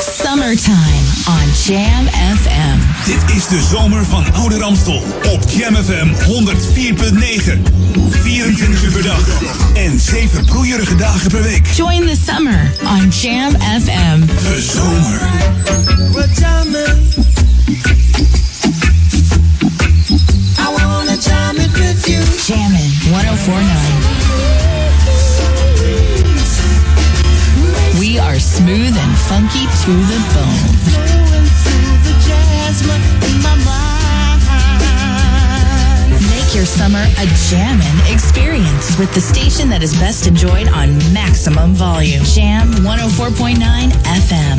Summertime on Jam FM. Dit is de zomer van Oude Ramstel op Jam FM 104.9. 24 uur per dag en 7 broeierige dagen per week. Join the summer on Jam FM. De zomer. Jammin' 1049. Are smooth and funky to the bone. Make your summer a jammin' experience with the station that is best enjoyed on maximum volume. Jam 104.9 FM.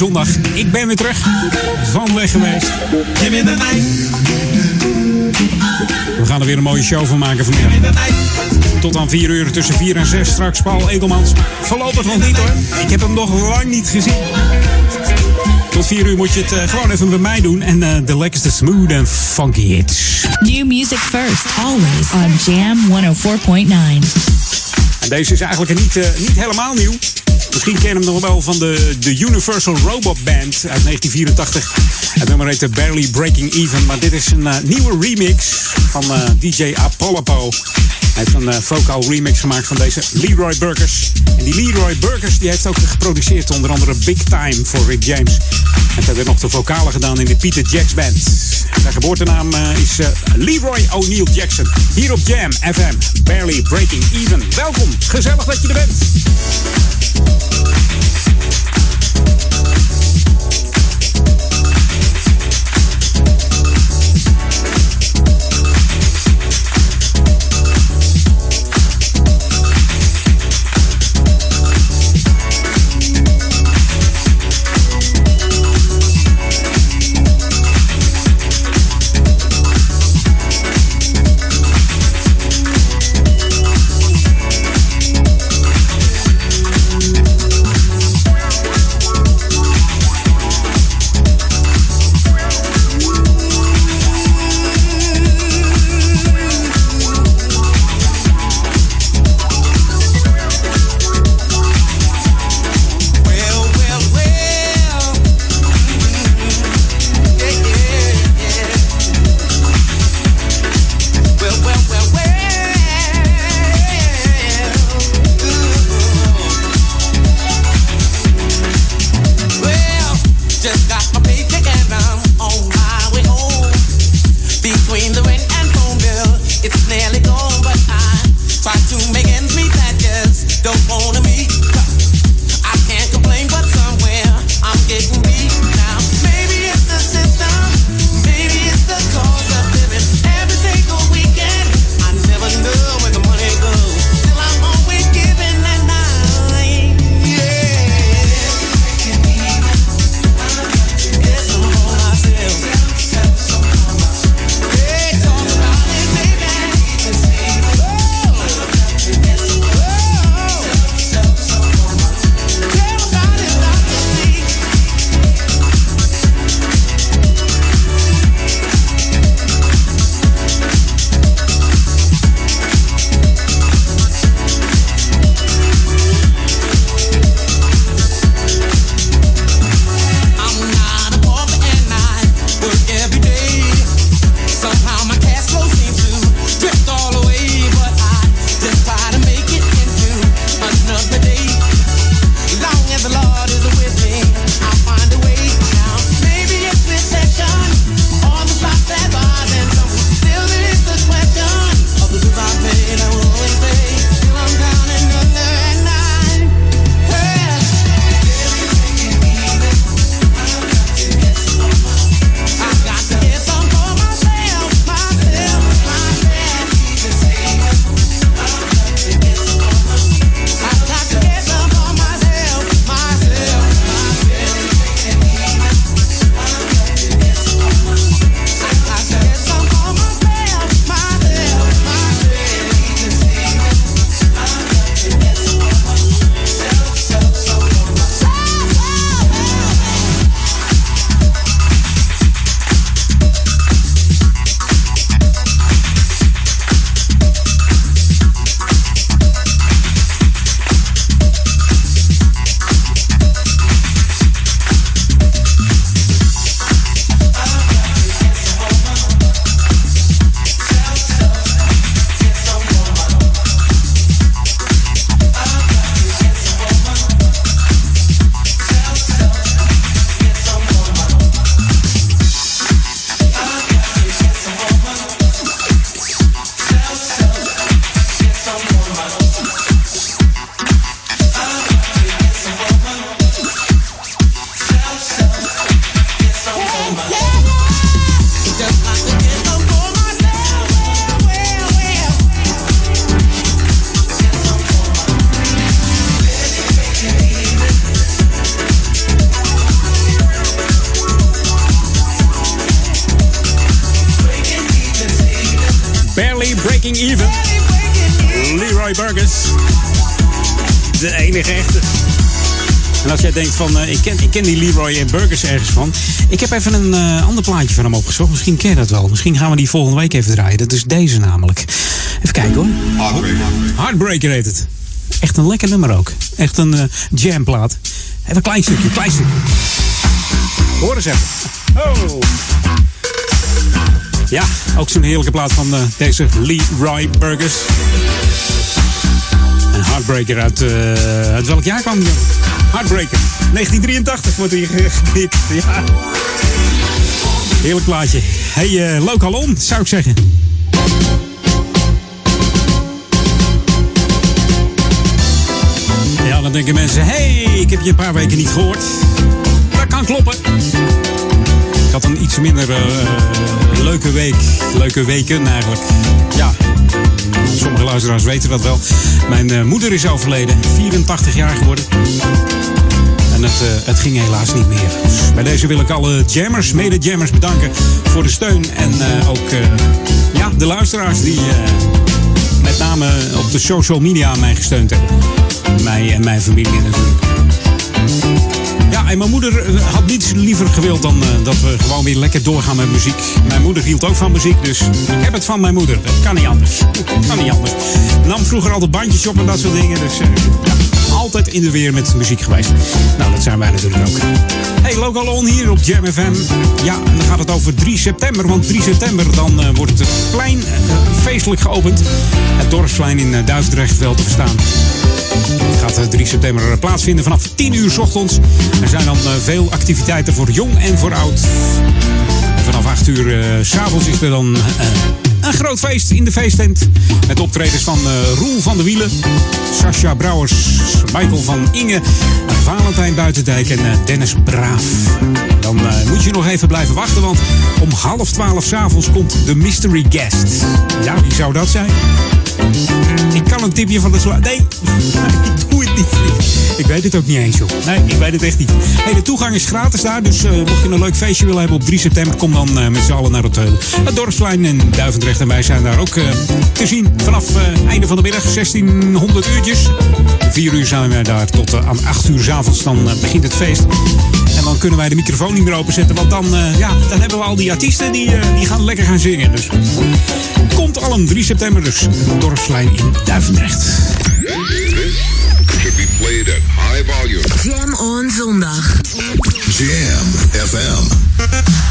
zondag. Ik ben weer terug van weg geweest. We gaan er weer een mooie show van maken vanmiddag. Tot aan 4 uur tussen 4 en 6 straks Paul Edelmans. Voorlopig nog niet hoor. Ik heb hem nog lang niet gezien. Tot 4 uur moet je het eh, gewoon even bij mij doen. En eh, de lekkerste smooth en funky hits. New music first, always on Jam 104.9. En deze is eigenlijk niet, eh, niet helemaal nieuw. Misschien ken je hem nog wel van de, de Universal Robot Band uit 1984. Het nummer heette Barely Breaking Even. Maar dit is een eh, nieuwe remix van eh, DJ Apollo. Hij heeft een eh, vocal remix gemaakt van deze Leroy Burgers. En die Leroy Burgers die heeft ook geproduceerd onder andere Big Time voor Rick James. En verder nog de vocalen gedaan in de Peter Jacks Band. Zijn geboortenaam is Leroy O'Neill Jackson. Hier op Jam FM, Barely Breaking Even. Welkom, gezellig dat je er bent. Die Leroy en Burgers ergens van. Ik heb even een eh, ander plaatje van hem opgezocht. Misschien ken je dat wel. Misschien gaan we die volgende week even draaien. Dat is deze namelijk. Even kijken hoor. Heartbreaker heet het. Echt een lekker nummer ook. Echt een eh, jamplaat. Even een klein stukje, klein stukje. Hoor eens even. Oh. Ja, ook zo'n heerlijke plaat van eh, deze Leroy Burgers. Een Heartbreaker uit, uit welk jaar kwam die? Heartbreaker. 1983 wordt hier ge- geknipt. Ja. Heerlijk plaatje. Hey, on, zou ik zeggen. Ja, dan denken mensen, hey, ik heb je een paar weken niet gehoord. Dat kan kloppen. Ik had een iets minder eh, leuke week. Leuke weken eigenlijk. Ja, sommige luisteraars weten dat wel. Mijn eh, moeder is overleden. 84 jaar geworden. En het, eh, het ging helaas niet meer. Bij deze wil ik alle jammers, mede-jammers bedanken voor de steun. En eh, ook ja, de luisteraars die met name op de social media mij gesteund hebben. Mij en mijn familie natuurlijk. En mijn moeder eh, had niets liever gewild dan eh, dat we gewoon weer lekker doorgaan met muziek. Mijn moeder hield ook van muziek, dus ik heb het van mijn moeder. Dat kan niet anders. kan niet anders. Nam vroeger altijd bandjes op en dat soort dingen. Dus eh, altijd in de weer met muziek geweest. Nou, dat zijn wij natuurlijk ook. Hey, Local On hier op Jam FM. Ja, en dan gaat het over 3 september. Want 3 september dan eh, wordt het plein eh, feestelijk geopend. Het dorpsplein in eh, Duivendrecht te verstaan. Het gaat eh, 3 september plaatsvinden vanaf 10 uur 's ochtends. Er zijn dan veel activiteiten voor jong en voor oud. Vanaf 8 uur s s'avonds is er dan een groot feest in de feesttent. Met optredens van eh, Roel van de Wielen, Sascha Brouwers, Michael van Inge, Valentijn Buitendijk en eh, Dennis Braaf. Dan eh, moet je nog even blijven wachten, want om half twaalf s'avonds komt de mystery guest. Ja, wie zou dat zijn? Ik kan een tipje van de sla... Nee, ik doe het niet. Ik weet het ook niet eens, joh. Nee, ik weet het echt niet. Hey, de toegang is gratis daar, dus eh, mocht je een leuk feestje willen hebben op 3 september... kom dan eh, met z'n allen naar het, eh, het dorpsplein in Duivendrecht. En wij zijn daar ook te zien vanaf einde van de middag, 1600 uurtjes. Om 4 uur zijn wij daar tot aan 8 uur avonds. Dan begint het feest. En dan kunnen wij de microfoon niet meer openzetten. Want dan, eh, ja, dan hebben we al die artiesten die, eh, die gaan lekker gaan zingen. Dus komt allen 3 september dus. Het dorpsplein in Duivendrecht. should be played at high volume. Jam on zondag. Jam FM.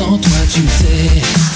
Sans toi, tu sais.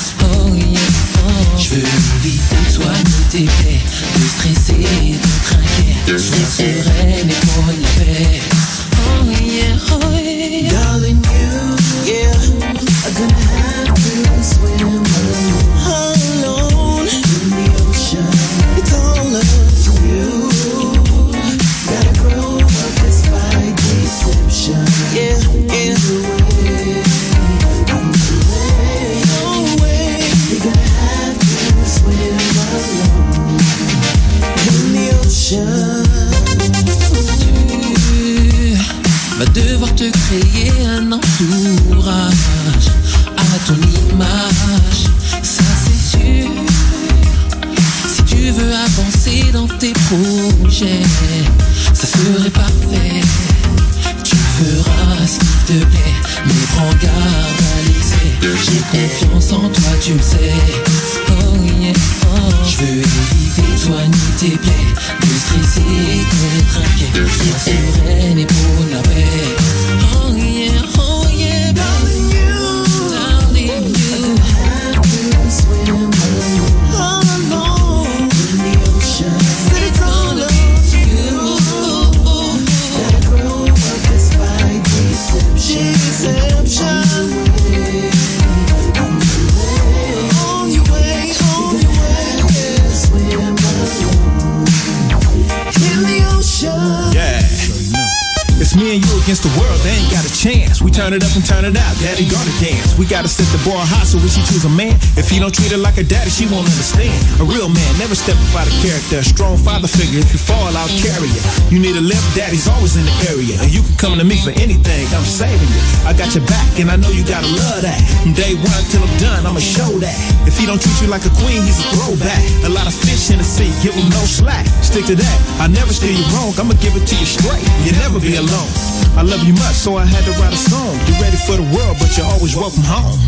Character. A strong father figure, if you fall, I'll carry you. You need a lift, daddy's always in the area. And you can come to me for anything, I'm saving you. I got your back, and I know you gotta love that. From day one till I'm done, I'ma show that. If he don't treat you like a queen, he's a throwback. A lot of fish in the sea, give him no slack. Stick to that, I never steer you wrong, I'ma give it to you straight. You'll never be alone. I love you much, so I had to write a song. You're ready for the world, but you're always welcome home.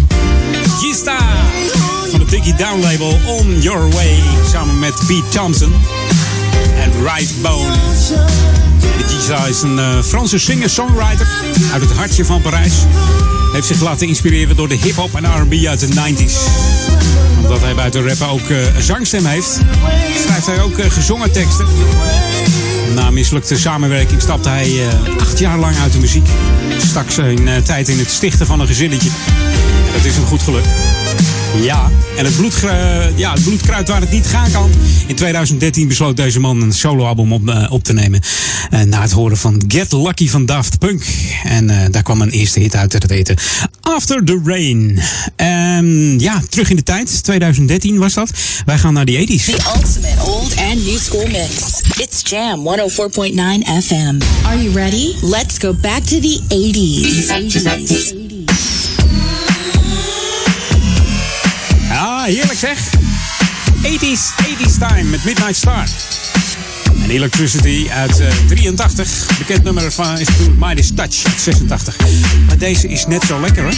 Van Diggy Down label On Your Way. Samen met Pete Thompson en Right Bone. De Gista is een eh, Franse singer-songwriter uit het hartje van Parijs. Heeft zich laten inspireren door de hip-hop en RB uit de 90s. Omdat hij buiten rappen ook eh, zangstem heeft, schrijft hij ook eh, gezongen teksten. Na mislukte samenwerking stapte hij acht jaar lang uit de muziek. Stak zijn tijd in het stichten van een gezinnetje. Dat is hem goed gelukt. Ja, en het, bloedgru- ja, het bloedkruid waar het niet gaan kan. In 2013 besloot deze man een soloalbum op, eh, op te nemen. Eh, na het horen van Get Lucky van Daft Punk. En eh, daar kwam een eerste hit uit te weten. After the Rain. Ehm, ja, terug in de tijd. 2013 was dat. Wij gaan naar die 80s. The ultimate old and new school mix. It's Jam 104.9 FM. Are you ready? Let's go back to the 80s. 80s. Heerlijk zeg. 80s, 80s time met Midnight Star. En Electricity uit eh, 83. Bekend nummer van is natuurlijk Midas Touch uit 86. Maar deze is net zo lekker hoor.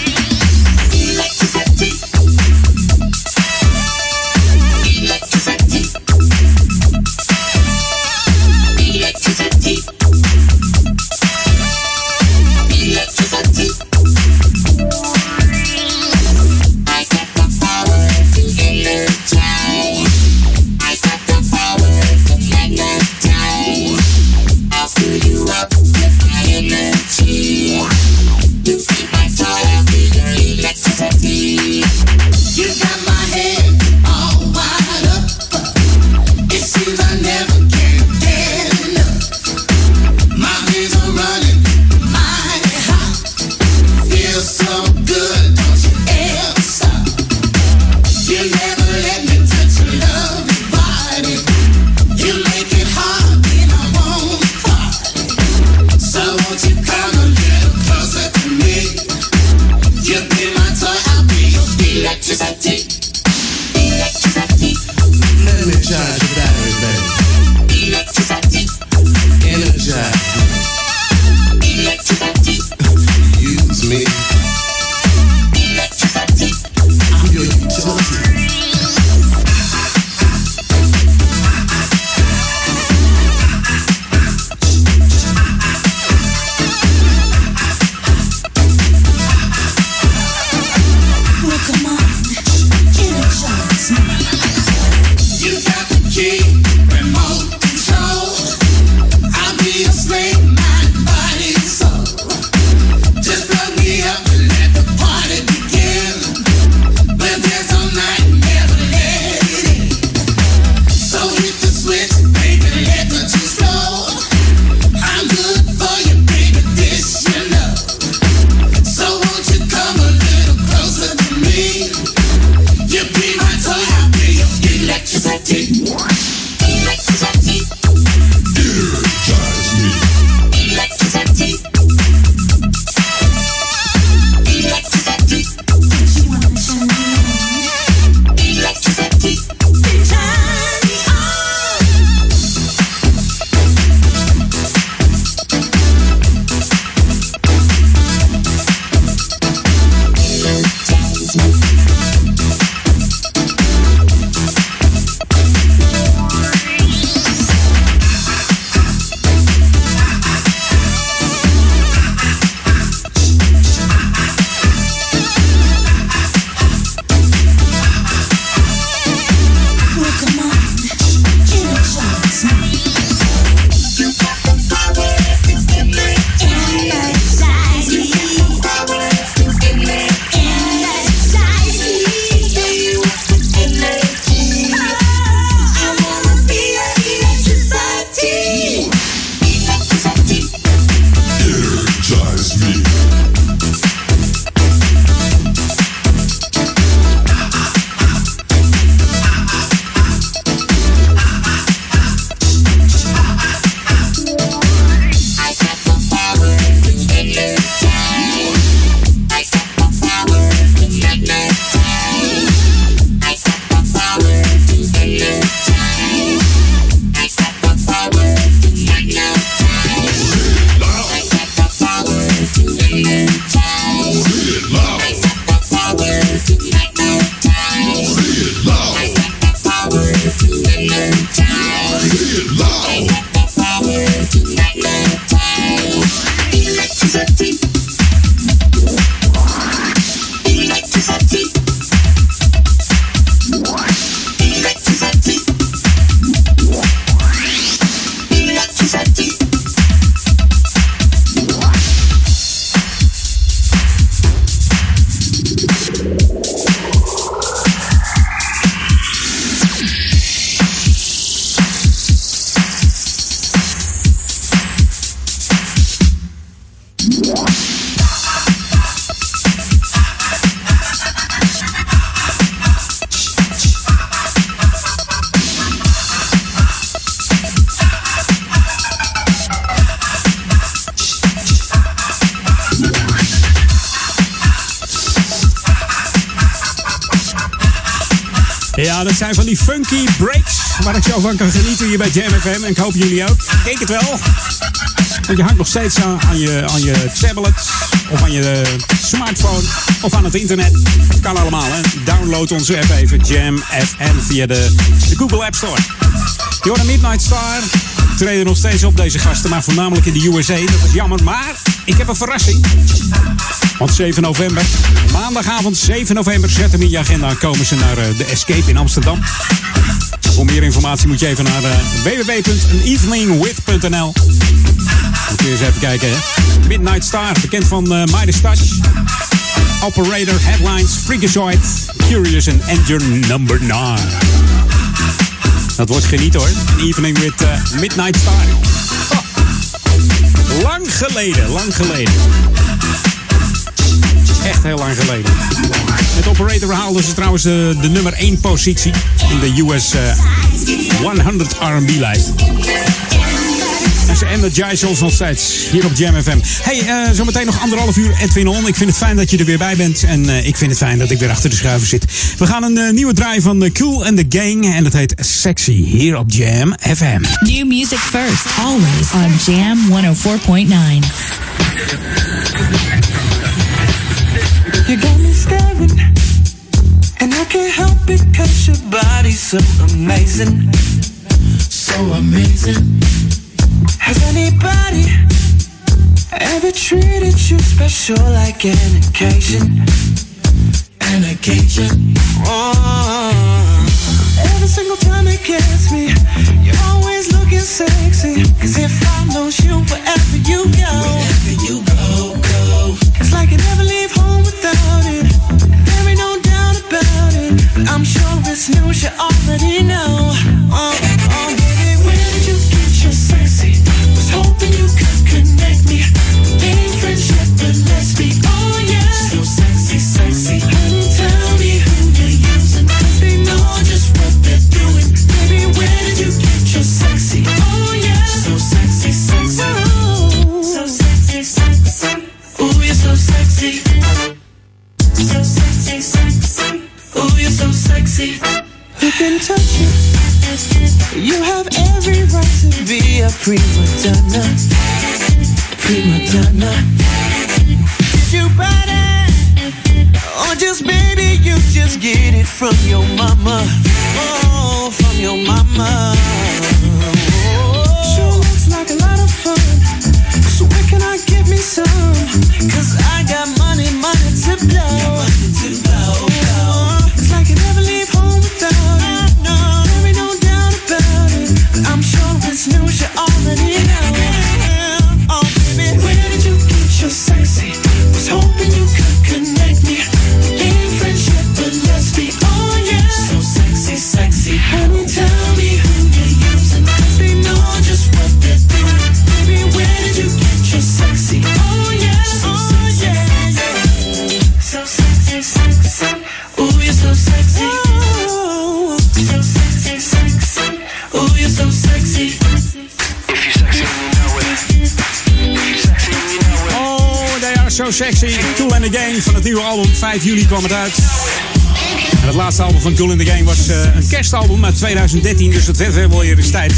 Die funky breaks waar ik zo van kan genieten hier bij Jam FM. En ik hoop jullie ook. Ik het wel. Want je hangt nog steeds aan, je, aan je tablet of aan je smartphone of aan het internet. Kan allemaal, hè. Download onze app even, Jam FM, via de, de Google App Store. Een Midnight Star. Treden nog steeds op deze gasten, maar voornamelijk in de USA. Dat is jammer, maar ik heb een verrassing. Want 7 november, maandagavond 7 november, zet hem in je agenda. Komen ze naar eh, de Escape in Amsterdam. Voor meer informatie moet je even naar www.aneveningwith.nl. Dan kun je eens even kijken. Hè? Midnight Star, bekend van uh, Midas Touch. Operator, Headlines, Freakazoid, Curious en Engine Number 9. Dat wordt geniet hoor. An evening with Midnight Star. Lang geleden, lang geleden. Echt heel lang geleden. Met Operator haalden ze trouwens de, nummer 1 positie in de US uh, 100 R&B-lijst. En ze energize ons nog steeds hier op Jam FM. Hey, uh, zometeen nog anderhalf uur Edwin On. Ik vind het fijn dat je er weer bij bent. En uh, ik vind het fijn dat ik weer achter de schuiven zit. We gaan een nieuwe draai van Cool and the Gang. En dat heet Sexy hier op Jam FM. New music first, always on Jam 104.9. You got me staring, and I can't help it cause your body's so amazing. So amazing. Has anybody ever treated you special like an occasion? An occasion. Oh. Every single time it gets me, you're always looking sexy. Cause if I lose you wherever you go. I'm sure it's news you already know. Oh, oh, prima donna. Prima donna. Did you buy that? Or just baby, you just get it from your mama. Oh, from your mama. Sure looks like a lot of fun. So where can I get me some? Cause I got money, money to blow. Sexy. Cool and the Gang van het nieuwe album. 5 juli kwam het uit. Het laatste album van Cool in the Gang was uh, een kerstalbum uit 2013. Dus het werd wel weer eens tijd.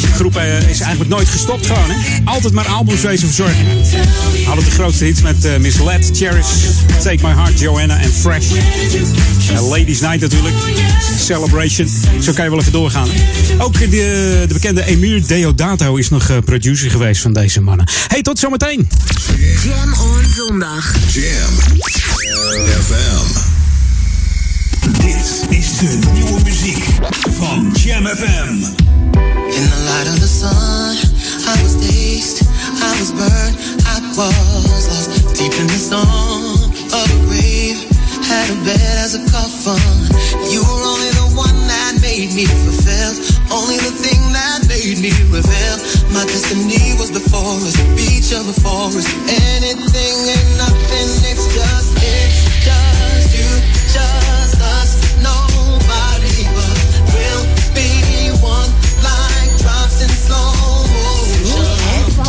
De groep uh, is eigenlijk nooit gestopt gewoon. Hè? Altijd maar albums wezen verzorgen. Hadden de grootste hits met uh, Miss Led, Cherish, Take My Heart, Joanna en Fresh. Ladies Night natuurlijk. Celebration. Zo kan je wel even doorgaan. Ook de, de bekende Emir Deodato is nog producer geweest van deze mannen. Hey, tot zometeen. Jam on zondag. Jam FM. Is de nieuwe muziek van Jam FM. In the light of the sun, I was dazed, I was burned, I was lost deep in the storm of a grave. Had a bed as a coffin. You were only the one that made me fulfill, only the thing that made me reveal. My destiny was the beach of the forest. Anything and nothing, it's just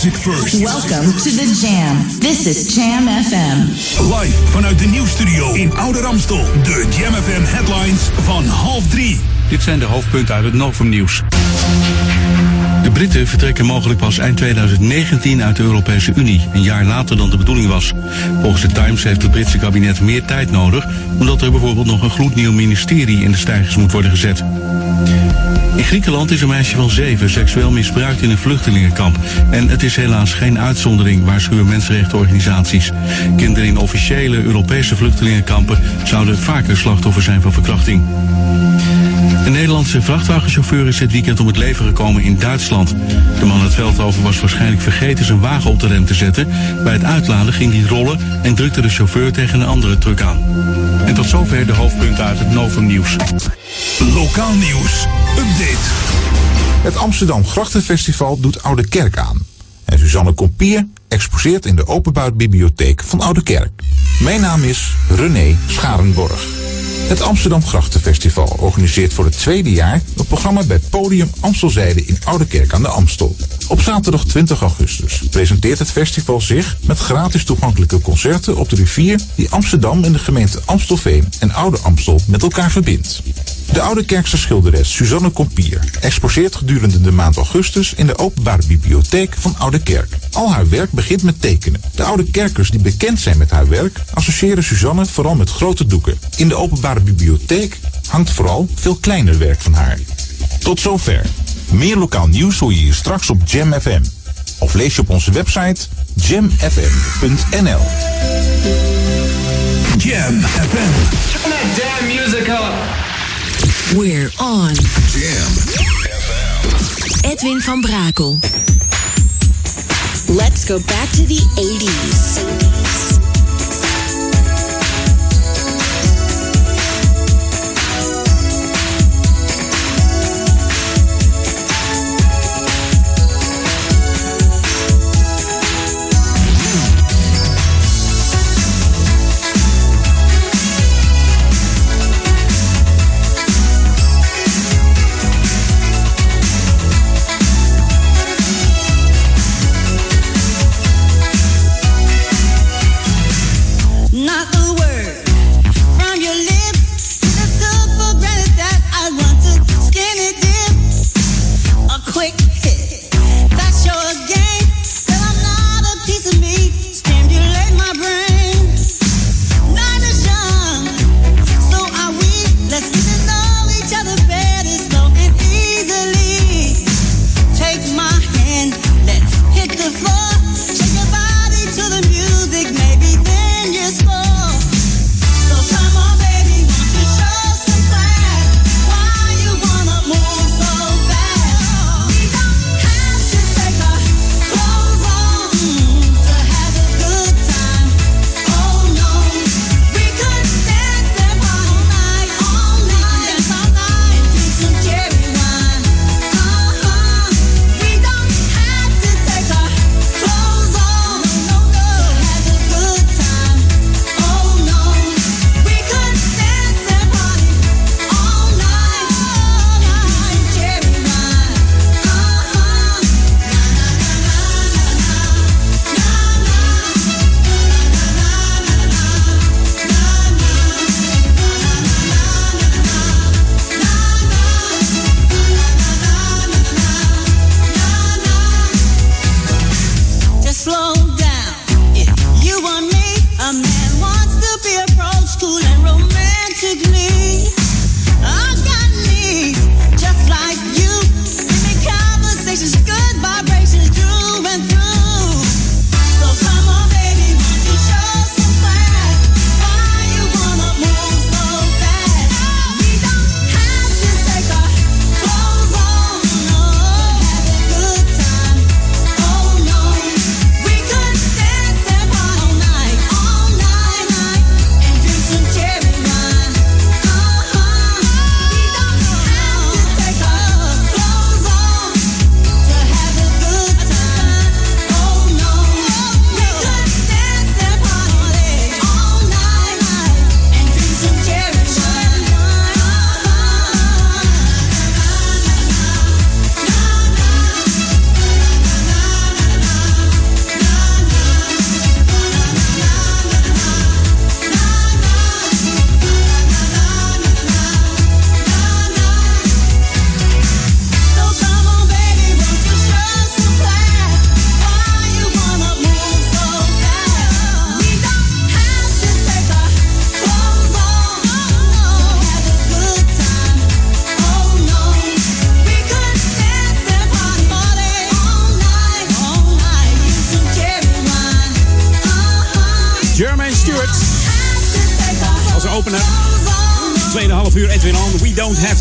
Welcome to the Jam. This is Jam FM. Live vanuit de nieuwstudio in Oude Ramstel. De Jam FM headlines van half drie. Dit zijn de hoofdpunten uit het Novum nieuws. De Britten vertrekken mogelijk pas eind 2019 uit de Europese Unie, een jaar later dan de bedoeling was. Volgens de Times heeft het Britse kabinet meer tijd nodig, omdat er bijvoorbeeld nog een gloednieuw ministerie in de stijgers moet worden gezet. In Griekenland is een meisje van zeven seksueel misbruikt in een vluchtelingenkamp. En het is helaas geen uitzondering, waarschuwen mensenrechtenorganisaties. Kinderen in officiële Europese vluchtelingenkampen zouden vaker slachtoffer zijn van verkrachting. Een Nederlandse vrachtwagenchauffeur is dit weekend om het leven gekomen in Duitsland. De man uit Veldhoven was waarschijnlijk vergeten zijn wagen op de rem te zetten. Bij het uitladen ging hij rollen en drukte de chauffeur tegen een andere truck aan. En tot zover de hoofdpunten uit het Novum nieuws. Lokaal nieuws. Update. Het Amsterdam Grachtenfestival doet Oude Kerk aan. En Suzanne Kompier exposeert in de Openbuitbibliotheek van Oude Kerk. Mijn naam is René Scharenborg. Het Amsterdam Grachtenfestival organiseert voor het tweede jaar een programma bij Podium Amstelzijde in Oude Kerk aan de Amstel. Op zaterdag 20 augustus presenteert het festival zich met gratis toegankelijke concerten op de rivier die Amsterdam en de gemeente Amstelveen en Oude Amstel met elkaar verbindt. De Oude Kerkse schilderes Suzanne Kompier exposeert gedurende de maand augustus in de Openbare Bibliotheek van Oude Kerk. Al haar werk begint met tekenen. De oude kerkers die bekend zijn met haar werk associëren Suzanne vooral met grote doeken. In de Openbare Bibliotheek hangt vooral veel kleiner werk van haar. Tot zover. Meer lokaal nieuws hoor je hier straks op Jam FM. Of lees je op onze website jamfm.nl. Jam FM. Turn that damn music up. We're on. Jam. Edwin van Brakel. Let's go back to the 80s.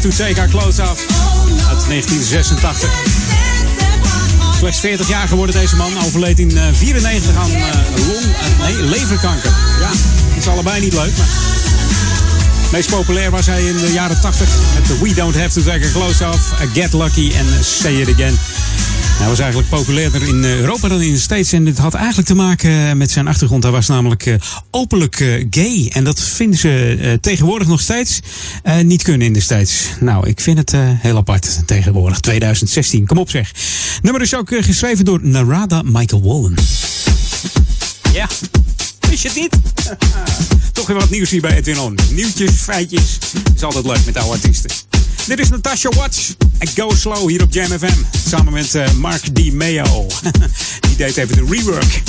To take our clothes off. Uit 1986. Slechts 40 jaar geworden deze man. Overleed in eh, 94 aan eh, long, eh, nee, leverkanker. Ja, is allebei niet leuk. Maar... Meest populair was hij in de jaren 80 met de We Don't Have To Take Our Clothes Off, A Get Lucky en Say It Again. Hij was eigenlijk populairder in eh, Europa dan in de States. En dit had eigenlijk te maken met zijn achtergrond. Hij was namelijk eh, openlijk eh, gay. En dat vinden ze eh, tegenwoordig nog steeds eh, niet kunnen in de States. Nou, ik vind het eh, heel apart tegenwoordig. 2016, kom op zeg. Nummer is ook eh, geschreven door Narada Michael Wallen. Ja, wist je het niet? Toch weer wat nieuws hier bij Edwin On. Nieuwtjes, feitjes. Is altijd leuk met oude artiesten. Dit is Natasha Watts Go Slow hier op Jam FM. Samen met eh, Mark D. Mayo. Die deed even de rework.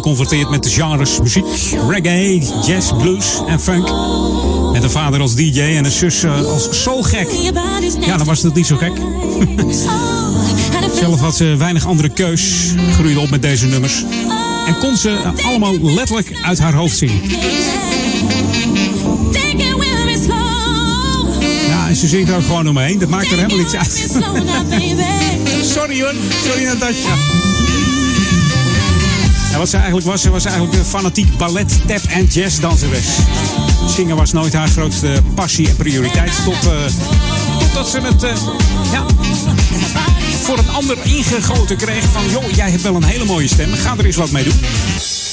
Geconfronteerd met de genres muziek, reggae, jazz, blues en funk. Met een vader als DJ en een zus eh, als soulgek. Ja, dan was dat niet zo gek. Zelf had ze weinig andere keus, groeide op met deze nummers. En kon ze allemaal letterlijk uit haar hoofd slow. Ja, en ze zingt er ook gewoon omheen. Dat maakt er helemaal niks uit. Sorry hoor. Sorry Natasja. Ja, wat ze eigenlijk was, ze was eigenlijk een fanatiek ballet, tap en jazzdanseres. Zingen was nooit haar grootste passie en prioriteit. Tot, eh, totdat ze het eh, ja, voor een ander ingegoten kreeg van... joh, jij hebt wel een hele mooie stem, ga er eens wat mee doen.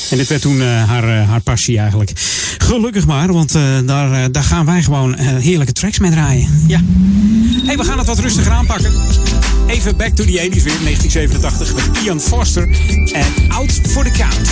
En dit werd toen eh, haar, haar passie eigenlijk. Gelukkig maar, want daar, daar gaan wij gewoon heerlijke tracks mee draaien. Ja. hey, we gaan het wat rustiger aanpakken. Even back to the 80s weer, 1987 met Ian Foster en Out for the Count.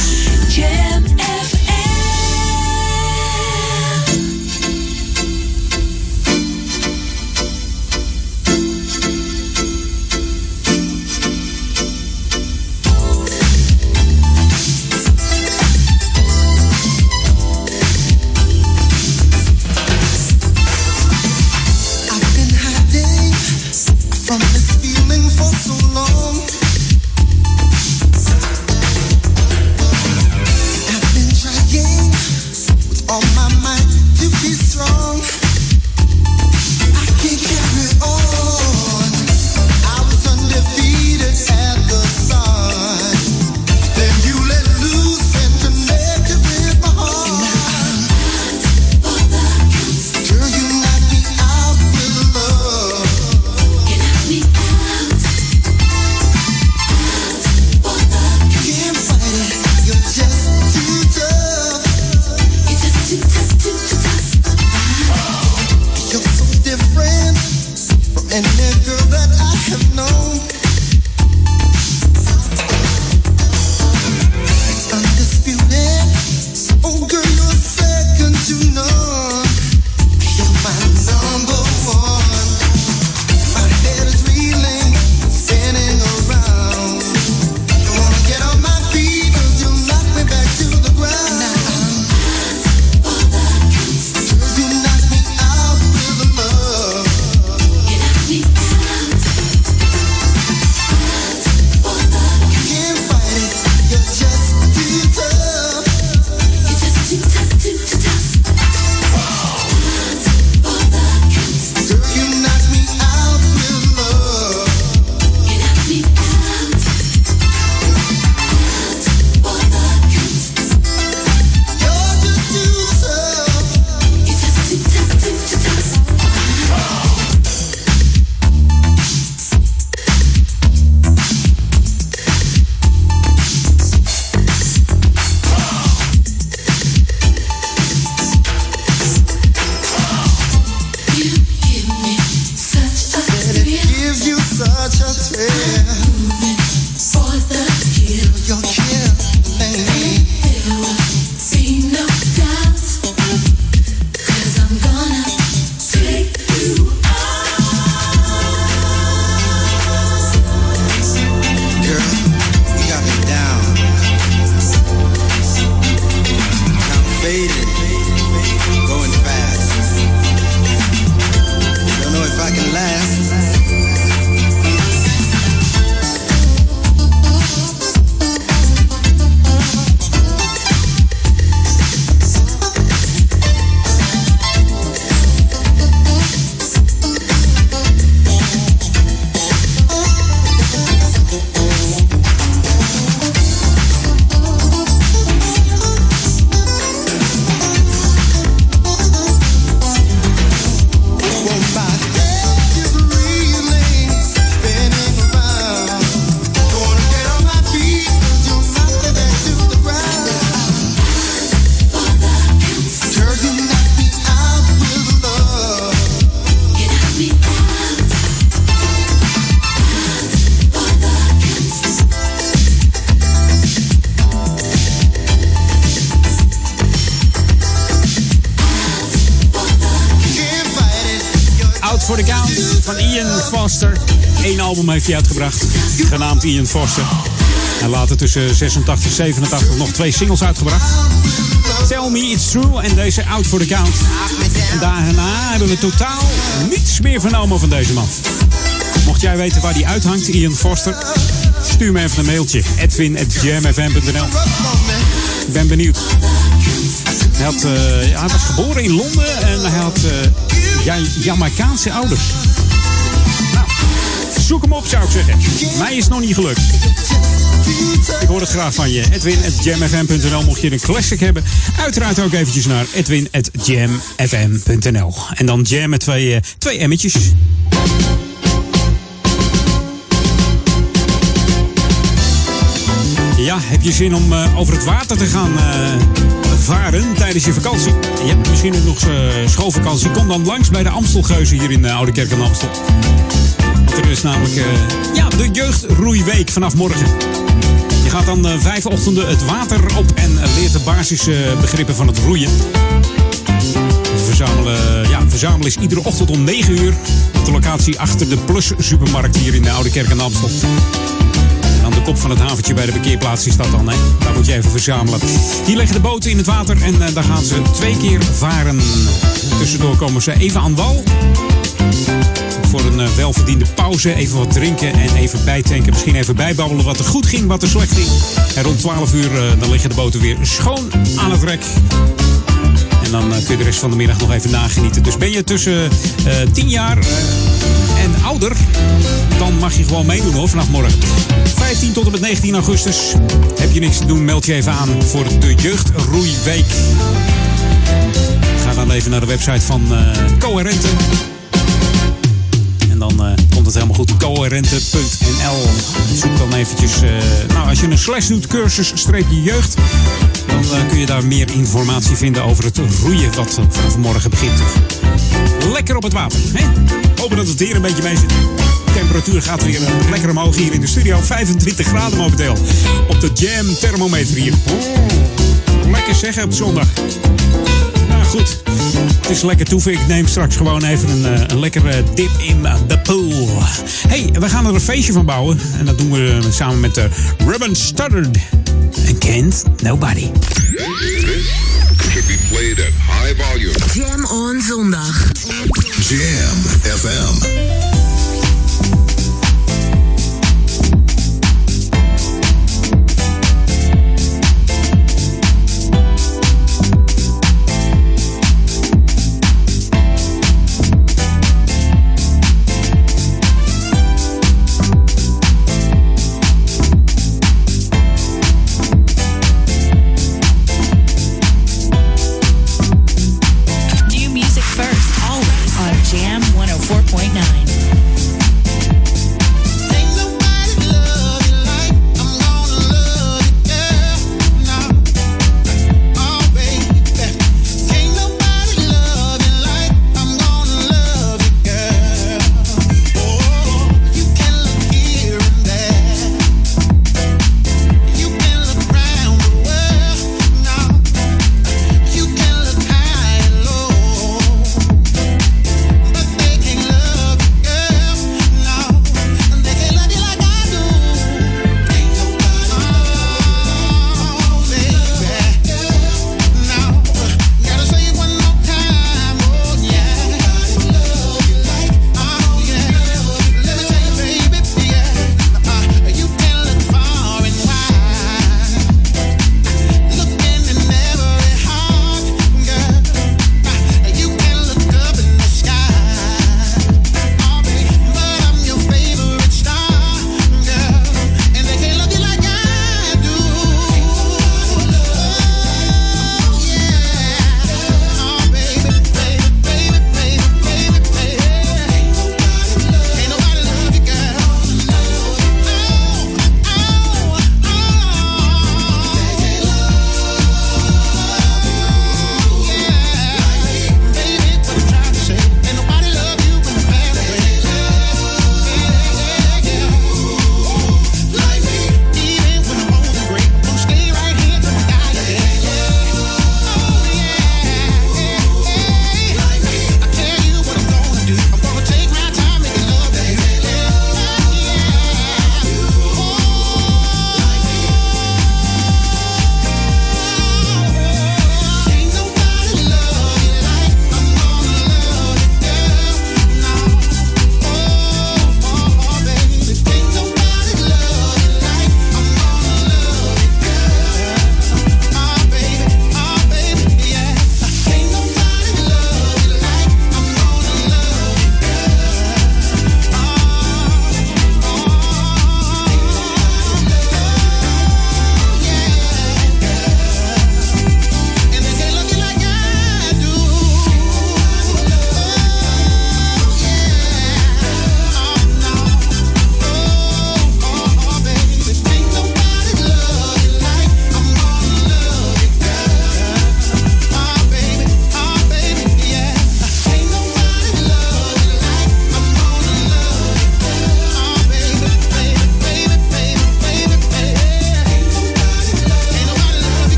Album heeft hij uitgebracht, genaamd Ian Foster. En later tussen 86 en 87 nog twee singles uitgebracht. Tell Me It's True en deze Out for the Count. En daarna hebben we totaal niets meer vernomen van deze man. Mocht jij weten waar die uithangt, Ian Foster, stuur me even een mailtje. edwin.jamfm.nl Ik ben benieuwd. Hij, had, eh, hij was geboren in Londen en hij had Ja, Jamaicaanse ouders. Nou, zoek hem op zou ik zeggen. Mij is het nog niet gelukt. Ik hoor het graag van je. Edwin.jamfm.nl mocht je een classic hebben. Uiteraard ook eventjes naar edwin.jamfm.nl. En dan jam met twee, eh, twee emmetjes. Ja, heb je zin om eh, over het water te gaan eh, varen tijdens je vakantie? Je hebt misschien ook nog schoolvakantie. Kom dan langs bij de Amstelgeuzen hier in Oude Kerk aan Amstel. Want er is namelijk eh, ja, de jeugdroeiweek vanaf morgen. Je gaat dan eh, vijf ochtenden het water op en eh, leert de basisbegrippen van het roeien. Verzamelen, ja, verzamelen is iedere ochtend om 9 uur op de locatie achter de Plus supermarkt hier in de Oude Kerk aan Amstel. Aan de kop van het haventje bij de parkeerplaats is dat dan. Hè? Daar moet je even verzamelen. Hier liggen de boten in het water en eh, daar gaan ze twee keer varen. Tussendoor komen ze even aan wal. Voor een eh, welverdiende pauze. Even wat drinken en even bijtanken. Misschien even bijbabbelen wat er goed ging, wat er slecht ging. En rond 12 uur eh, dan liggen de boten weer schoon aan het rek. En dan eh, kun je de rest van de middag nog even nagenieten. Dus ben je tussen eh 10 jaar en ouder, dan mag je gewoon meedoen hoor, vanaf morgen. 15 tot en met 19 augustus. Heb je niks te doen, meld je even aan voor de Jeugdroeiweek. Ga dan even naar de website van eh Coherente. Dan eh, komt het helemaal goed. Coherente.nl. Zoek dan eventjes. eh, nou, als je een slash doet, cursus streepje jeugd. Dan eh, kun je daar meer informatie vinden over het roeien wat vanaf morgen begint. Lekker op het water. Hè? Hopen dat het weer een beetje mee zit. De temperatuur gaat weer lekker omhoog hier in de studio. 25 graden momenteel. Op de Jam thermometer hier. Lekker zeggen op zondag. Goed, het is lekker toeven. Ik neem straks gewoon even een, eh, een lekkere dip in eh, de pool. hey, we gaan er een feestje van bouwen. En dat doen we eh, samen met de Ruben Studdard. En Kent Nobody. Should be played at high volume. Jam on zondag. Jam FM.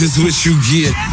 This is what you get.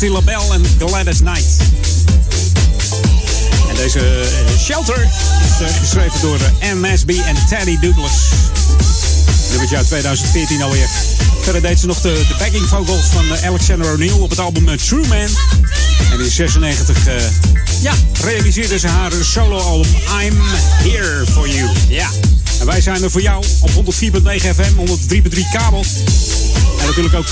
Patti LaBelle en Gladys Knight. En deze eh, Shelter is eh, geschreven door eh, Nesby en Teddy Douglas. Nummertje uit 2014 alweer. Verder deed ze nog de, de backing vocals van Alexander O'Neill op het album True Man. En in 96 eh, ja, realiseerde ze haar solo-album I'm Here For You. Ja, en wij zijn er voor jou op 104.9 FM, 103.3 kabel. En natuurlijk ook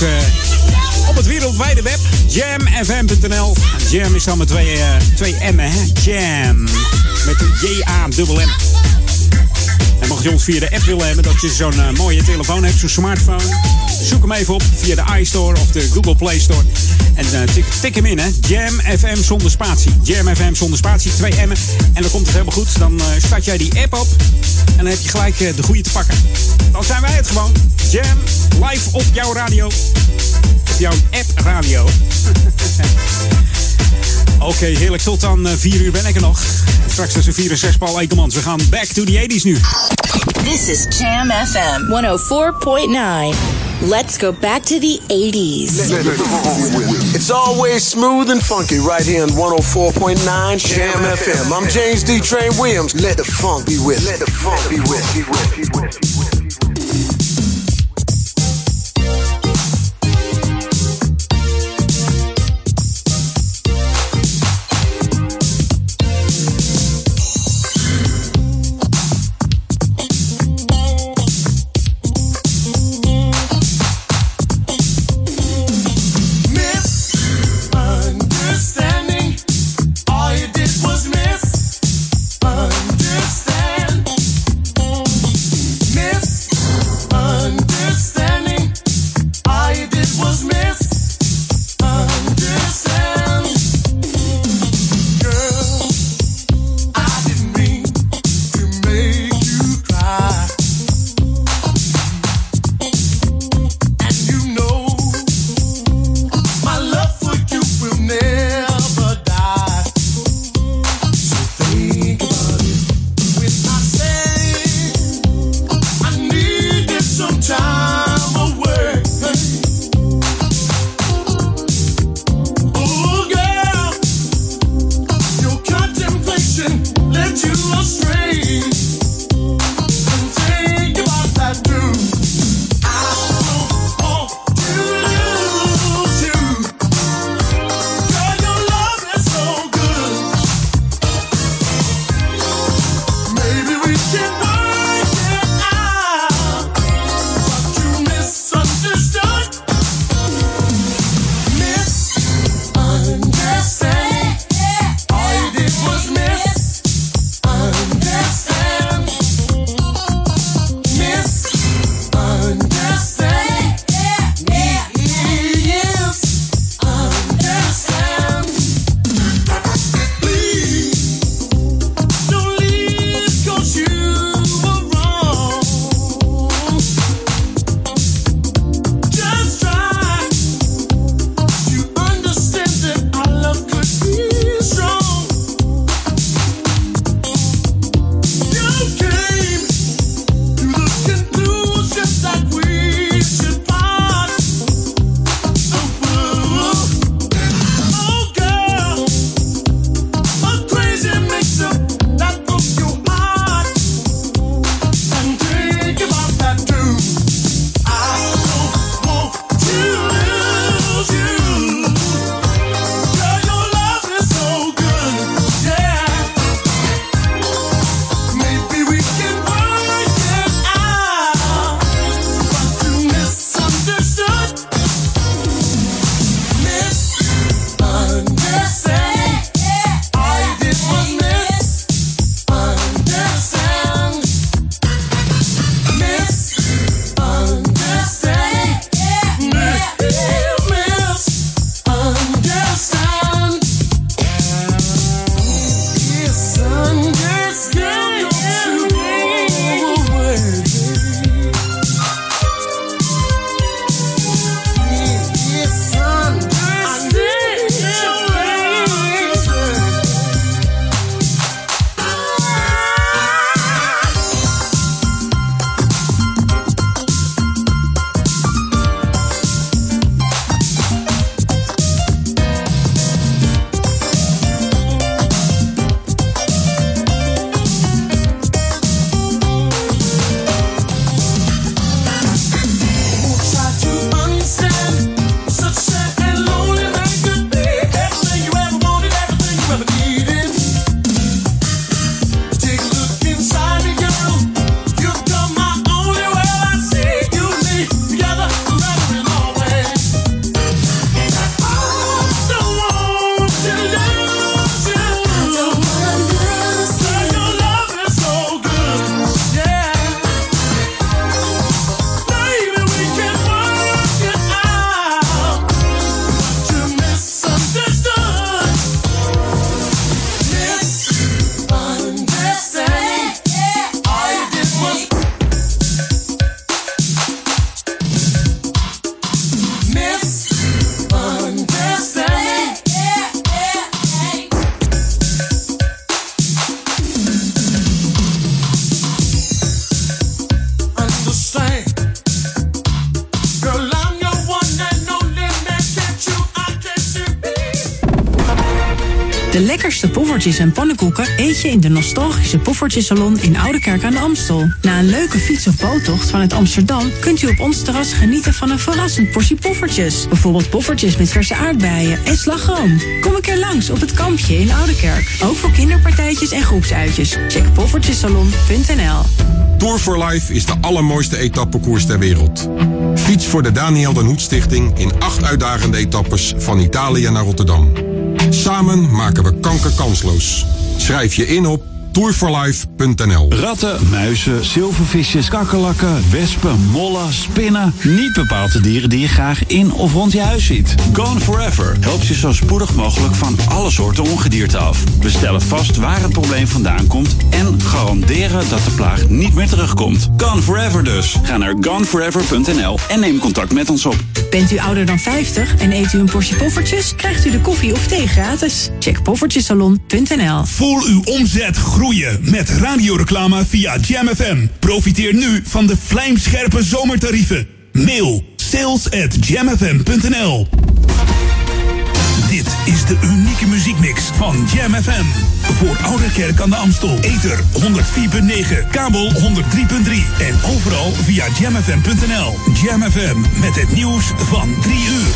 op het wereldwijde web, jamfm.nl. Jam is dan met twee, eh, twee M'en, hè? Jam. Met een J-A-M-M. En mocht je ons via de app willen hebben, dat je zo'n eh, mooie telefoon hebt, zo'n smartphone. Zoek hem even op via de iStore of de Google Play Store. En eh, tik, tik hem in, hè. Jam FM zonder spatie. Jam FM zonder spatie, twee M'en. En dan komt het helemaal goed. Dan start jij die app op. En dan heb je gelijk de goede te pakken. Dan zijn wij het gewoon. Jam live op jouw radio. Jouw app radio. Oké, heerlijk. Tot dan 4 uur ben ik er nog. Straks tussen 4 en 6 Paul Ekelmans. We gaan back to the 80s nu. This is Jam FM 104.9. Let's go back to the 80s. It's always smooth and funky right here on 104.9 Jam FM. I'm James D. Train Williams. Let the funk be with. Let the funk be with. Poffertjes en pannenkoeken eet je in de nostalgische Poffertjesalon in Oudekerk aan de Amstel. Na een leuke fiets- of boottocht vanuit Amsterdam kunt u op ons terras genieten van een verrassend portie poffertjes. Bijvoorbeeld poffertjes met verse aardbeien en slagroom. Kom een keer langs op het kampje in Oudekerk. Ook voor kinderpartijtjes en groepsuitjes. Check poffertjesalon.nl Tour for Life is de allermooiste etappekoers ter wereld. Fiets voor de Daniel den Hoed Stichting in acht uitdagende etappes van Italië naar Rotterdam. Samen maken we kanker kansloos. Schrijf je in op tourforlife.nl. Ratten, muizen, zilvervisjes, kakkerlakken, wespen, mollen, spinnen. Niet bepaald de dieren die je graag in of rond je huis ziet. Gone Forever helpt je zo spoedig mogelijk van alle soorten ongedierte af. We stellen vast waar het probleem vandaan komt en garanderen dat de plaag niet meer terugkomt. Gone Forever dus. Ga naar goneforever.nl en neem contact met ons op. Bent u ouder dan 50 en eet u een portie poffertjes? Krijgt u de koffie of thee gratis? Check poffertjesalon.nl Voel uw omzet groeien met radioreclame via Jam FM. Profiteer nu van de vlijmscherpe zomertarieven. Mail sales at Dit is de unieke muziekmix van Jam FM. Voor Ouderkerk aan de Amstel. Ether 104.9, kabel 103.3 en overal via jamfm.nl. Jam FM met het nieuws van 3 uur.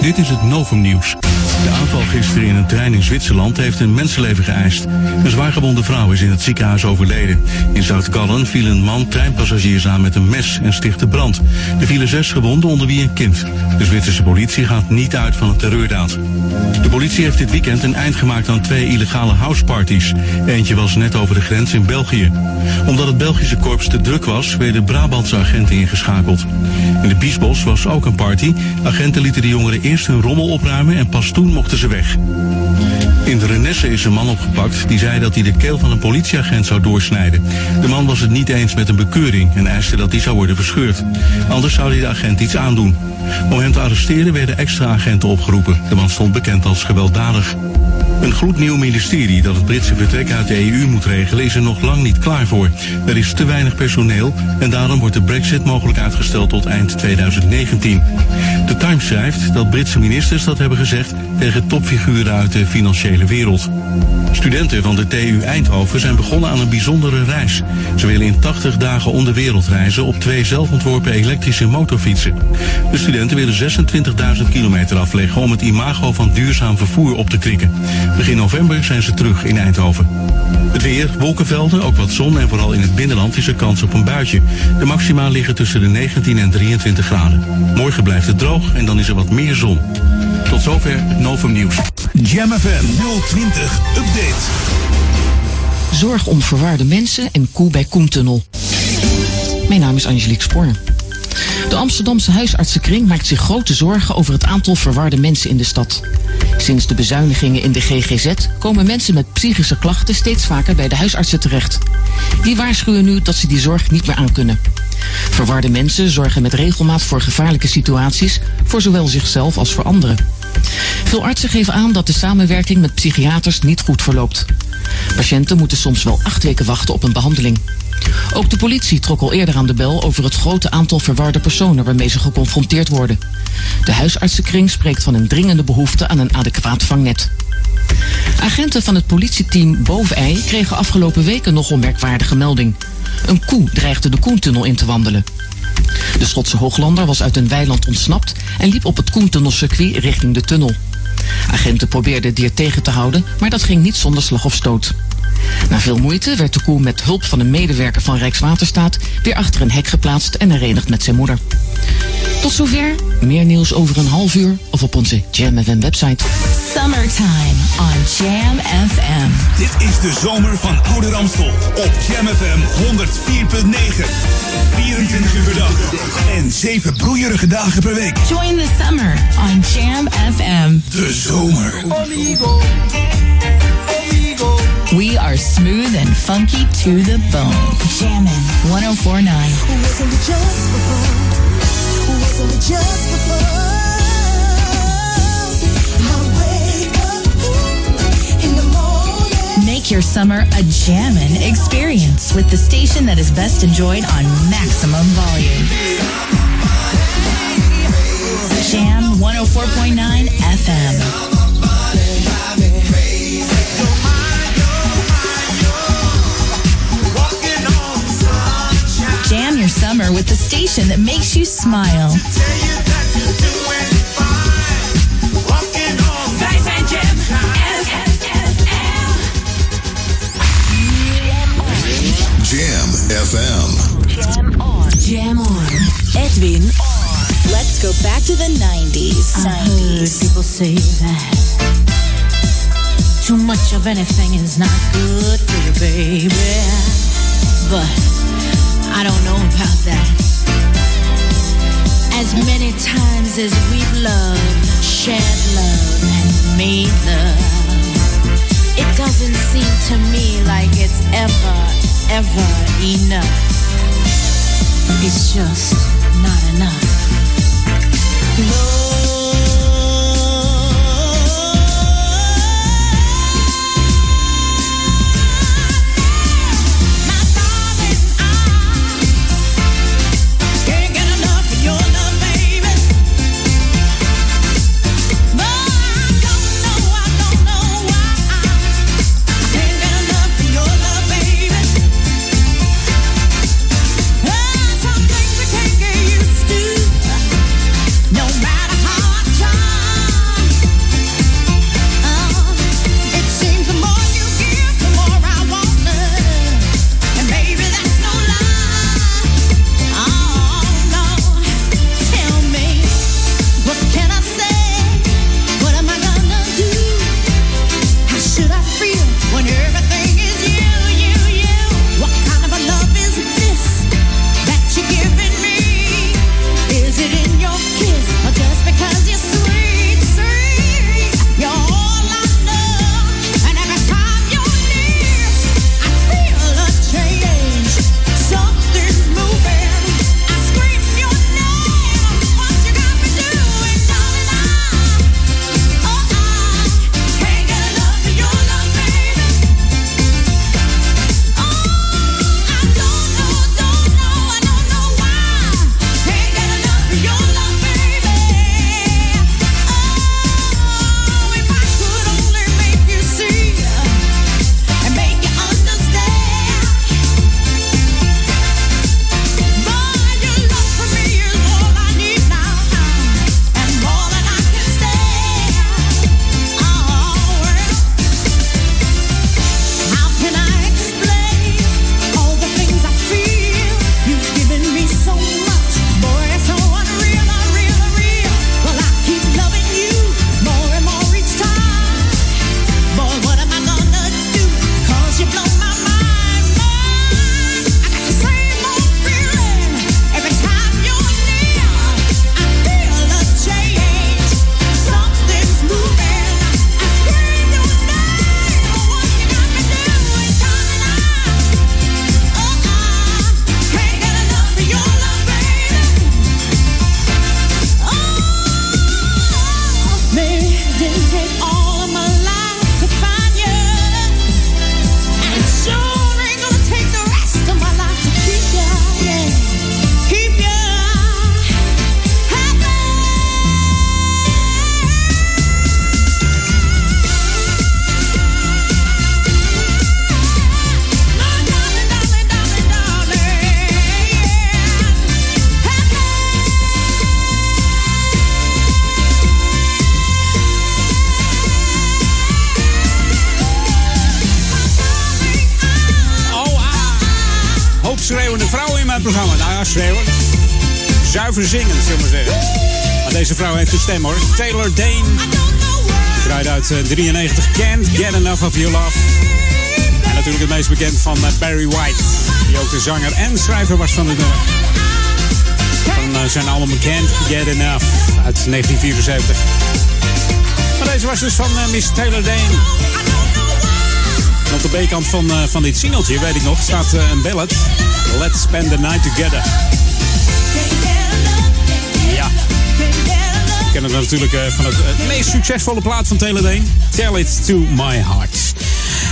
Dit is het Novum Nieuws. De aanval gisteren in een trein in Zwitserland heeft een mensenleven geëist. Een zwaargewonde vrouw is in het ziekenhuis overleden. In Zuid-Gallen viel een man treinpassagiers aan met een mes en stichtte brand. Er vielen zes gewonden, onder wie een kind. De Zwitserse politie gaat niet uit van een terreurdaad. De politie heeft dit weekend een eind gemaakt aan twee illegale houseparties. Eentje was net over de grens in België. Omdat het Belgische korps te druk was, werden Brabantse agenten ingeschakeld. In de Biesbos was ook een party. Agenten lieten de jongeren eerst hun rommel opruimen en pas toen mochten ze weg. In de Renesse is een man opgepakt die zei dat hij de keel van een politieagent zou doorsnijden. De man was het niet eens met een bekeuring en eiste dat die zou worden verscheurd. Anders zou hij de agent iets aandoen. Om hem te arresteren werden extra agenten opgeroepen. De man stond bekend als gewelddadig. Een gloednieuw ministerie dat het Britse vertrek uit de EU moet regelen is er nog lang niet klaar voor. Er is te weinig personeel en daarom wordt de brexit mogelijk uitgesteld tot eind 2019. De Times schrijft dat Britse ministers dat hebben gezegd tegen topfiguren uit de financiële wereld. Studenten van de TU Eindhoven zijn begonnen aan een bijzondere reis. Ze willen in 80 dagen om de wereld reizen op twee zelfontworpen elektrische motorfietsen. De studenten willen 26.000 kilometer afleggen om het imago van duurzaam vervoer op te krikken. Begin november zijn ze terug in Eindhoven. Het weer, wolkenvelden, ook wat zon en vooral in het binnenland is er kans op een buitje. De maxima liggen tussen de 19 en 23 graden. Morgen blijft het droog en dan is er wat meer zon. Tot zover het Novum Nieuws. Jam FM 020 Update. Zorg om verwaarde mensen en koe bij Koentunnel. Mijn naam is Angelique Spoor. De Amsterdamse huisartsenkring maakt zich grote zorgen over het aantal verwarde mensen in de stad. Sinds de bezuinigingen in de GGZ komen mensen met psychische klachten steeds vaker bij de huisartsen terecht. Die waarschuwen nu dat ze die zorg niet meer aankunnen. Verwarde mensen zorgen met regelmaat voor gevaarlijke situaties voor zowel zichzelf als voor anderen. Veel artsen geven aan dat de samenwerking met psychiaters niet goed verloopt. Patiënten moeten soms wel acht weken wachten op een behandeling. Ook de politie trok al eerder aan de bel over het grote aantal verwarde personen waarmee ze geconfronteerd worden. De huisartsenkring spreekt van een dringende behoefte aan een adequaat vangnet. Agenten van het politieteam Bovenij kregen afgelopen weken nog een merkwaardige melding. Een koe dreigde de Koentunnel in te wandelen. De Schotse Hooglander was uit een weiland ontsnapt en liep op het Koentunnelcircuit richting de tunnel. Agenten probeerden het dier tegen te houden, maar dat ging niet zonder slag of stoot. Na veel moeite werd de koe met hulp van een medewerker van Rijkswaterstaat weer achter een hek geplaatst en herenigd met zijn moeder. Tot zover. Meer nieuws over een half uur of op onze Jam FM website. Summertime on Jam FM. Dit is de zomer van Oude Ramstel op Jam FM 104.9. 24 uur per dag en 7 broeierige dagen per week. Join the summer on Jam FM. De zomer. We are smooth and funky to the bone. Jammin' 1049. Wasn't it just before? Wasn't it just before? Make your summer a jammin' experience with the station that is best enjoyed on maximum volume. Jam 104.9 FM. your summer with the station that makes you smile. Jam FM. Jam on. Jam on. Edwin on. Let's go back to the 90s. I 90s. people say that too much of anything is not good for you, baby. But I don't know about that. As many times as we've loved, shared love, and made love, it doesn't seem to me like it's ever, ever enough. It's just not enough. verzingend, zullen we zeggen. Maar deze vrouw heeft een stem hoor. Taylor Dane. Draait uit eh, 93. Can't Get Enough of Your Love. En natuurlijk het meest bekend van eh, Barry White. Die ook de zanger en schrijver was van de nummer. Van eh, zijn allemaal Can't Get Enough uit 1974. Maar deze was dus van Miss Taylor Dane. En op de B-kant van, van dit singeltje, weet ik nog, staat een ballad. Let's Spend the Night Together. Dat we natuurlijk eh, van het, eh, meest succesvolle plaat van Teledeen. Tell It To My Heart.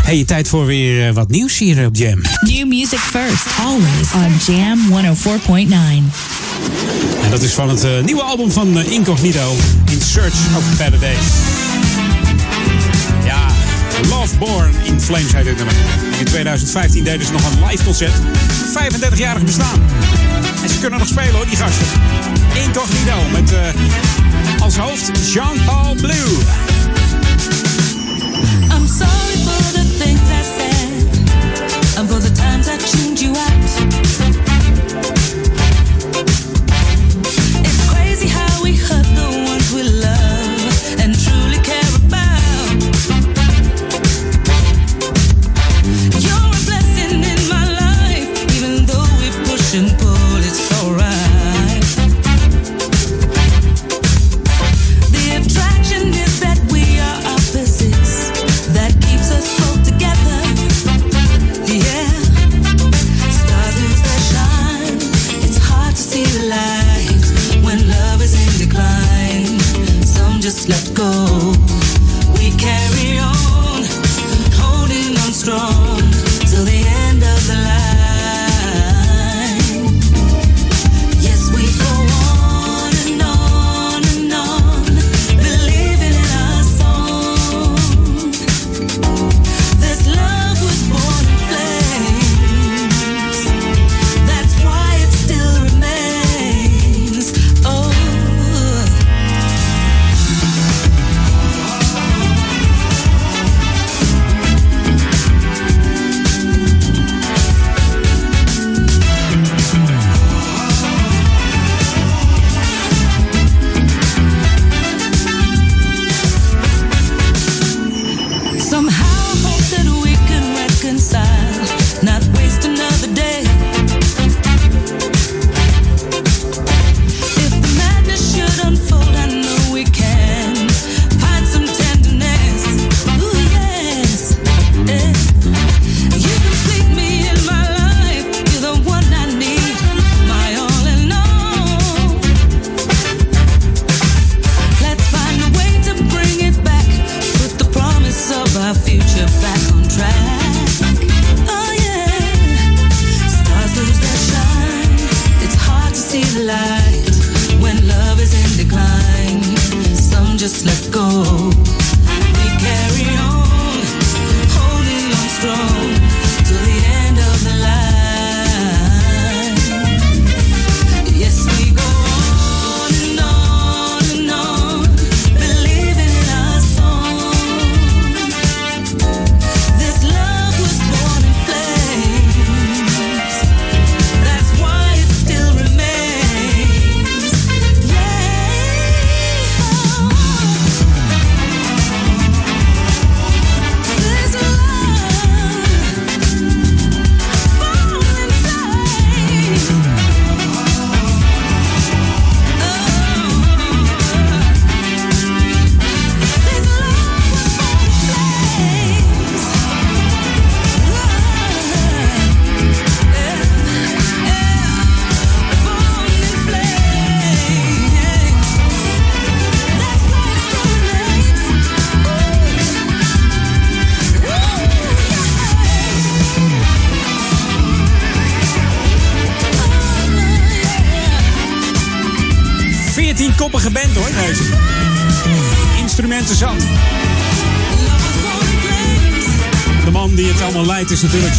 Hey, tijd voor weer eh, wat nieuws hier op Jam. New music first, always on Jam 104.9. En dat is van het nieuwe album van Incognito, In Search of Better Days. Ja, Love Born in Flames heet dit nummer. In 2015 deden ze nog een live concert. 35-jarig bestaan. En ze kunnen nog spelen hoor, die gasten. Incognito met... als hoofd Jean-Paul Blue. I'm sorry for the things I said and for the times I tuned you out.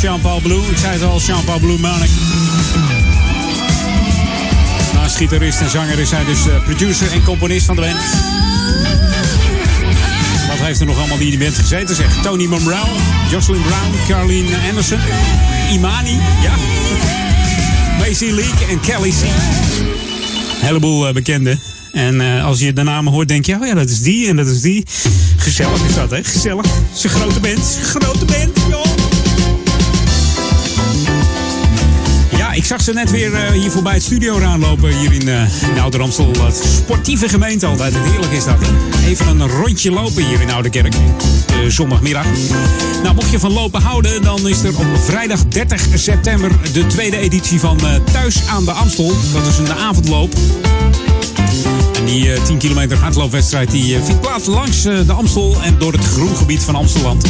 Jean-Paul Blue. Ik zei het al, Jean-Paul Blue Manic. Naast gitarist en zanger is hij dus eh, producer en componist van de band. Wat heeft er nog allemaal in die band gezeten zeg? Tony Monroe, Jocelyn Brown, Carleen Anderson, Imani, ja. Macy Leak en Kelly C. Een heleboel eh, bekenden. En eh, als je de namen hoort, denk je, oh ja, dat is die en dat is die. Gezellig is dat, hè? Gezellig. Een grote band. Grote band, joh. Ik zag ze net weer eh, hier voorbij het studio aanlopen. Hier in, eh in Ouder Amstel. Het sportieve gemeente altijd. Heerlijk is dat. Even een rondje lopen hier in Oude Kerk. eh, zondagmiddag. Nou, mocht je van lopen houden, dan is er op vrijdag 30 september de tweede editie van Thuis aan de Amstel. Dat is een avondloop. En die eh, 10 kilometer hardloopwedstrijd die, vindt plaats langs de Amstel en door het groengebied van Amsteland.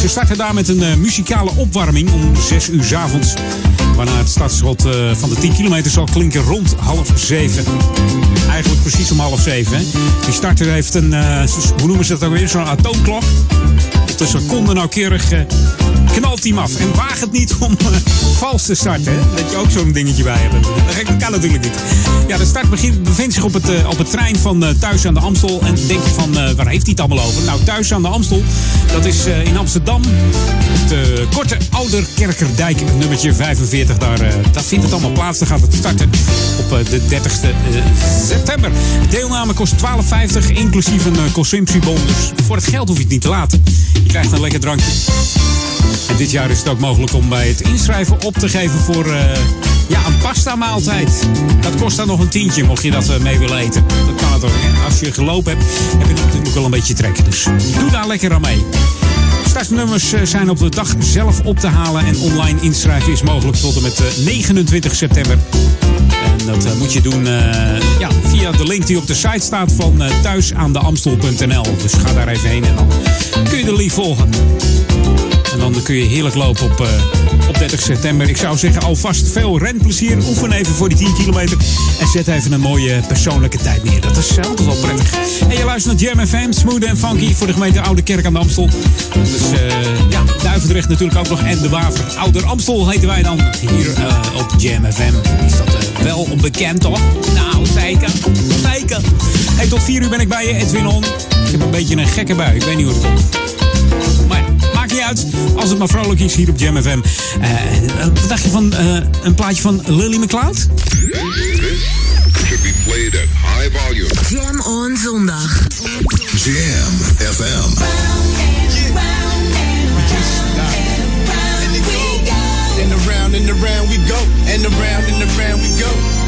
Ze starten daar met een muzikale opwarming om 6 uur 's avonds. Waarna het startschot eh, van de 10 kilometer zal klinken rond half 7. Eigenlijk precies om half 7. Hè. Die starter heeft een, eh, hoe noemen ze dat ook weer, zo'n atoomklok. Op de seconde nauwkeurig eh, knalt hij af. En waag het niet om vals te starten. Dat je ook zo'n dingetje bij hebt. Dat kan natuurlijk niet. Ja, de start begint, bevindt zich op het, op het trein van Thuis aan de Amstel. En denk je van, waar heeft hij het allemaal over? Nou, Thuis aan de Amstel, dat is in Amsterdam. De korte Ouderkerkerdijk, nummertje 45. Daar, eh, daar vindt het allemaal plaats. Daar gaat het starten op eh, de 30ste eh, september. Deelname kost 12,50, inclusief een consumptiebon. Dus voor het geld hoef je het niet te laten. Je krijgt een lekker drankje. En dit jaar is het ook mogelijk om bij het inschrijven op te geven voor ja, een pasta maaltijd. Dat kost dan nog een tientje, mocht je dat mee willen eten. Dat kan het ook. Als je gelopen hebt, heb je natuurlijk wel een beetje trek. Dus doe daar lekker aan mee. Startnummers eh, zijn op de dag zelf op te halen en online inschrijven is mogelijk tot en met eh, 29 september. En dat eh, moet je doen eh, ja, via de link die op de site staat van eh, thuisaandeamstel.nl. Dus ga daar even heen en dan kun je de lief volgen. En dan kun je heerlijk lopen op, eh, op 30 september. Ik zou zeggen, alvast veel renplezier. Oefen even voor die 10 kilometer. En zet even een mooie persoonlijke tijd neer. Dat is altijd wel prettig. En je luistert naar Jam FM, smooth en funky voor de gemeente Oude Kerk aan de Amstel. Dus eh, ja, Duivendrecht natuurlijk ook nog. En de Waver. Ouder Amstel heten wij dan hier eh, op Jam FM. Is dat eh, wel bekend toch? Nou, zeker. Zeker. Hey, tot 4 uur ben ik bij je, Edwin On. Ik heb een beetje een gekke bui. Ik weet niet hoe het komt. Maakt niet uit. Als het maar vrolijk is hier op Jam FM. Eh, wat dacht je van eh, een plaatje van Lily McLeod? Should be played at high volume. Jam on zondag. Jam FM. And around and around we go, and around and around we go.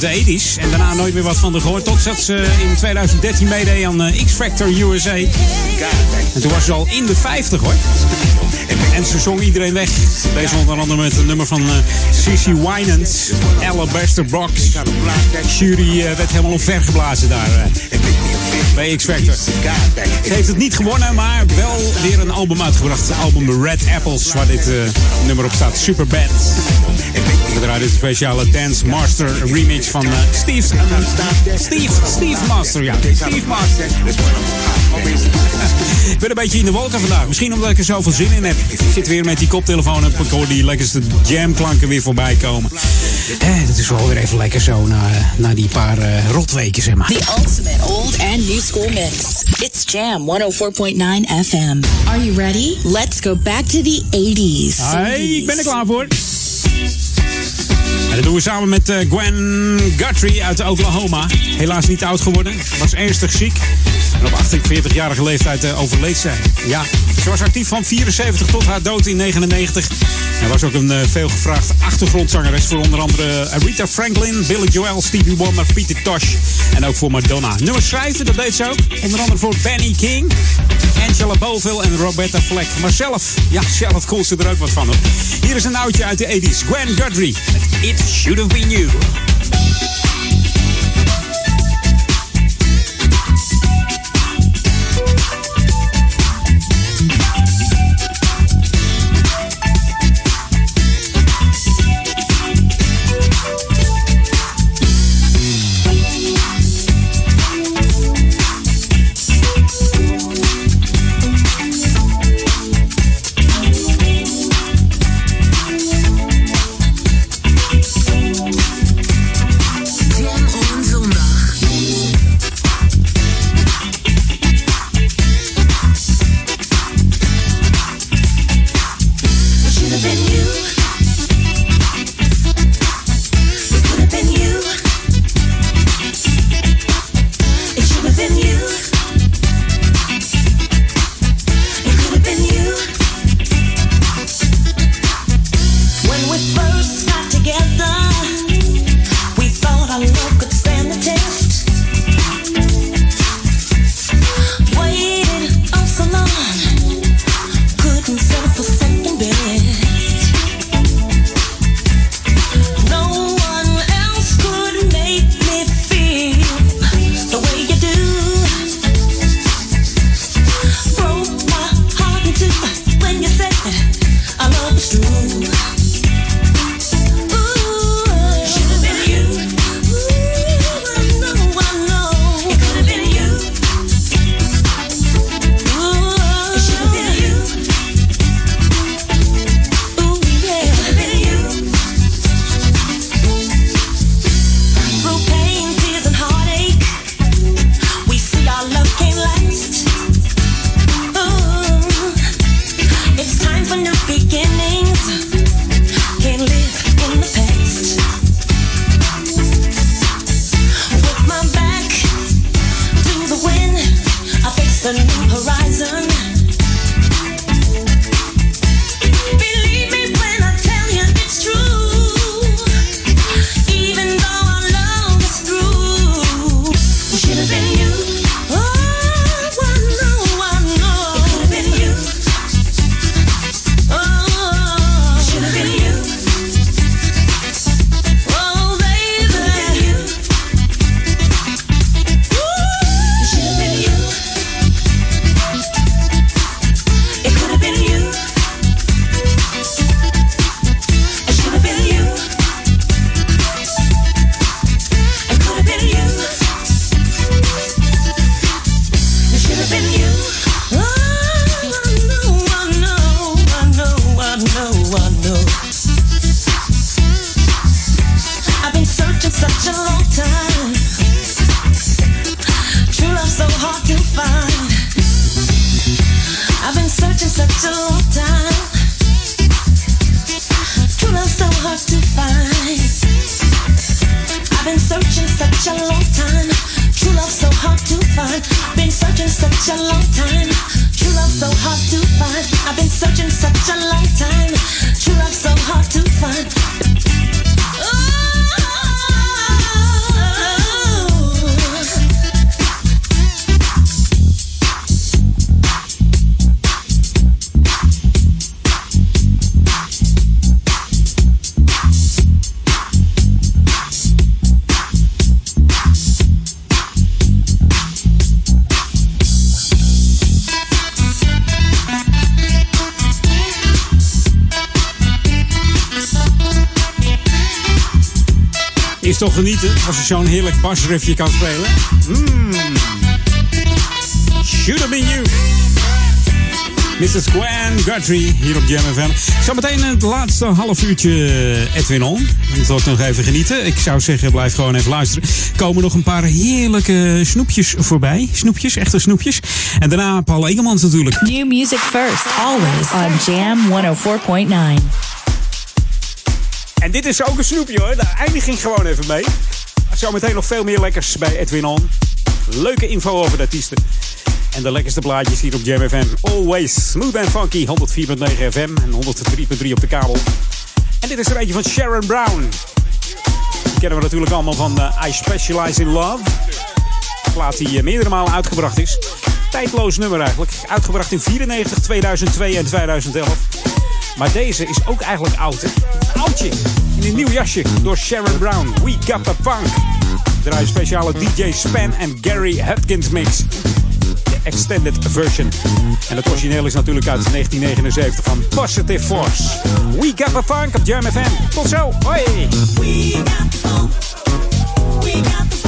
De 80s. En daarna nooit meer wat van haar gehoord. Totdat ze in 2013 meedeed aan eh, X Factor USA. En toen was ze al in de 50 hoor. En ze zong iedereen weg. Deze onder andere met een nummer van uh, Cissy Winans. Alabaster Box. Jury eh, werd helemaal omvergeblazen daar. eh, bij X Factor. Ze heeft het niet gewonnen, maar wel weer een album uitgebracht. Het album Red Apples, waar dit eh, nummer op staat. Super Bad. We draaien een speciale Dance Master remix van eh, Steve, eh, Steve, Steve Master, ja. Steve Master. Ik ben een beetje in de wolken vandaag. Misschien omdat ik er zoveel zin in heb. Ik zit weer met die koptelefoon en ik hoor die lekkerste jamklanken weer voorbij komen. Eh, dat is wel weer even lekker zo na, na die paar eh, rotweken, zeg maar. The ultimate old and new school mix. It's Jam 104.9 FM. Are you ready? Let's go back to the 80s. Hey, ik ben er klaar voor. En dat doen we samen met eh, Gwen Guthrie uit Oklahoma. Helaas niet oud geworden. Was ernstig ziek. En op 48-jarige leeftijd eh, overleed zij. Ja, ze was actief van 74 tot haar dood in 99. En was ook een eh, veelgevraagde achtergrondzangeres voor onder andere Aretha Franklin, Billy Joel, Stevie Wonder, Peter Tosh en ook voor Madonna. Nummers schrijven, dat deed ze ook. Onder andere voor Benny King, Angela Boville en Roberta Fleck. Maar zelf, ja, zelf kon ze er ook wat van hoor. Hier is een oudje uit de 80s, Gwen Guthrie It Should Have Been You. Als je zo'n heerlijk basriffje kan spelen? Mm. Should have been you. Mrs. Gwen Guthrie hier op Jam FM. Zometeen het laatste half uurtje Edwin On. Het wordt nog even genieten. Ik zou zeggen, blijf gewoon even luisteren. Komen nog een paar heerlijke snoepjes voorbij. Snoepjes, echte snoepjes. En daarna Paul Engelmans natuurlijk. New music first, always on Jam 104.9. En dit is ook een snoepje hoor. Daar eindig ik gewoon even mee. Zometeen nog veel meer lekkers bij Edwin On. Leuke info over de artiesten. En de lekkerste plaatjes hier op Jam FM. Always smooth and funky. 104.9 FM en 103.3 op de kabel. En dit is er eentje van Sharon Brown. Die kennen we natuurlijk allemaal van eh, I Specialize in Love. Een plaat die eh, meerdere malen uitgebracht is. Tijdloos nummer eigenlijk. Uitgebracht in 94, 2002 en 2011. Maar deze is ook eigenlijk oud, hè? Oudje. In een nieuw jasje door Sharon Brown. We Got The Punk. Draai speciale DJ Span en Gary Hopkins mix. De extended version. En het origineel is natuurlijk uit 1979 van Positive Force. We Got The Punk op Jam FM. Tot zo. Hoi. We got the funk. We got the funk.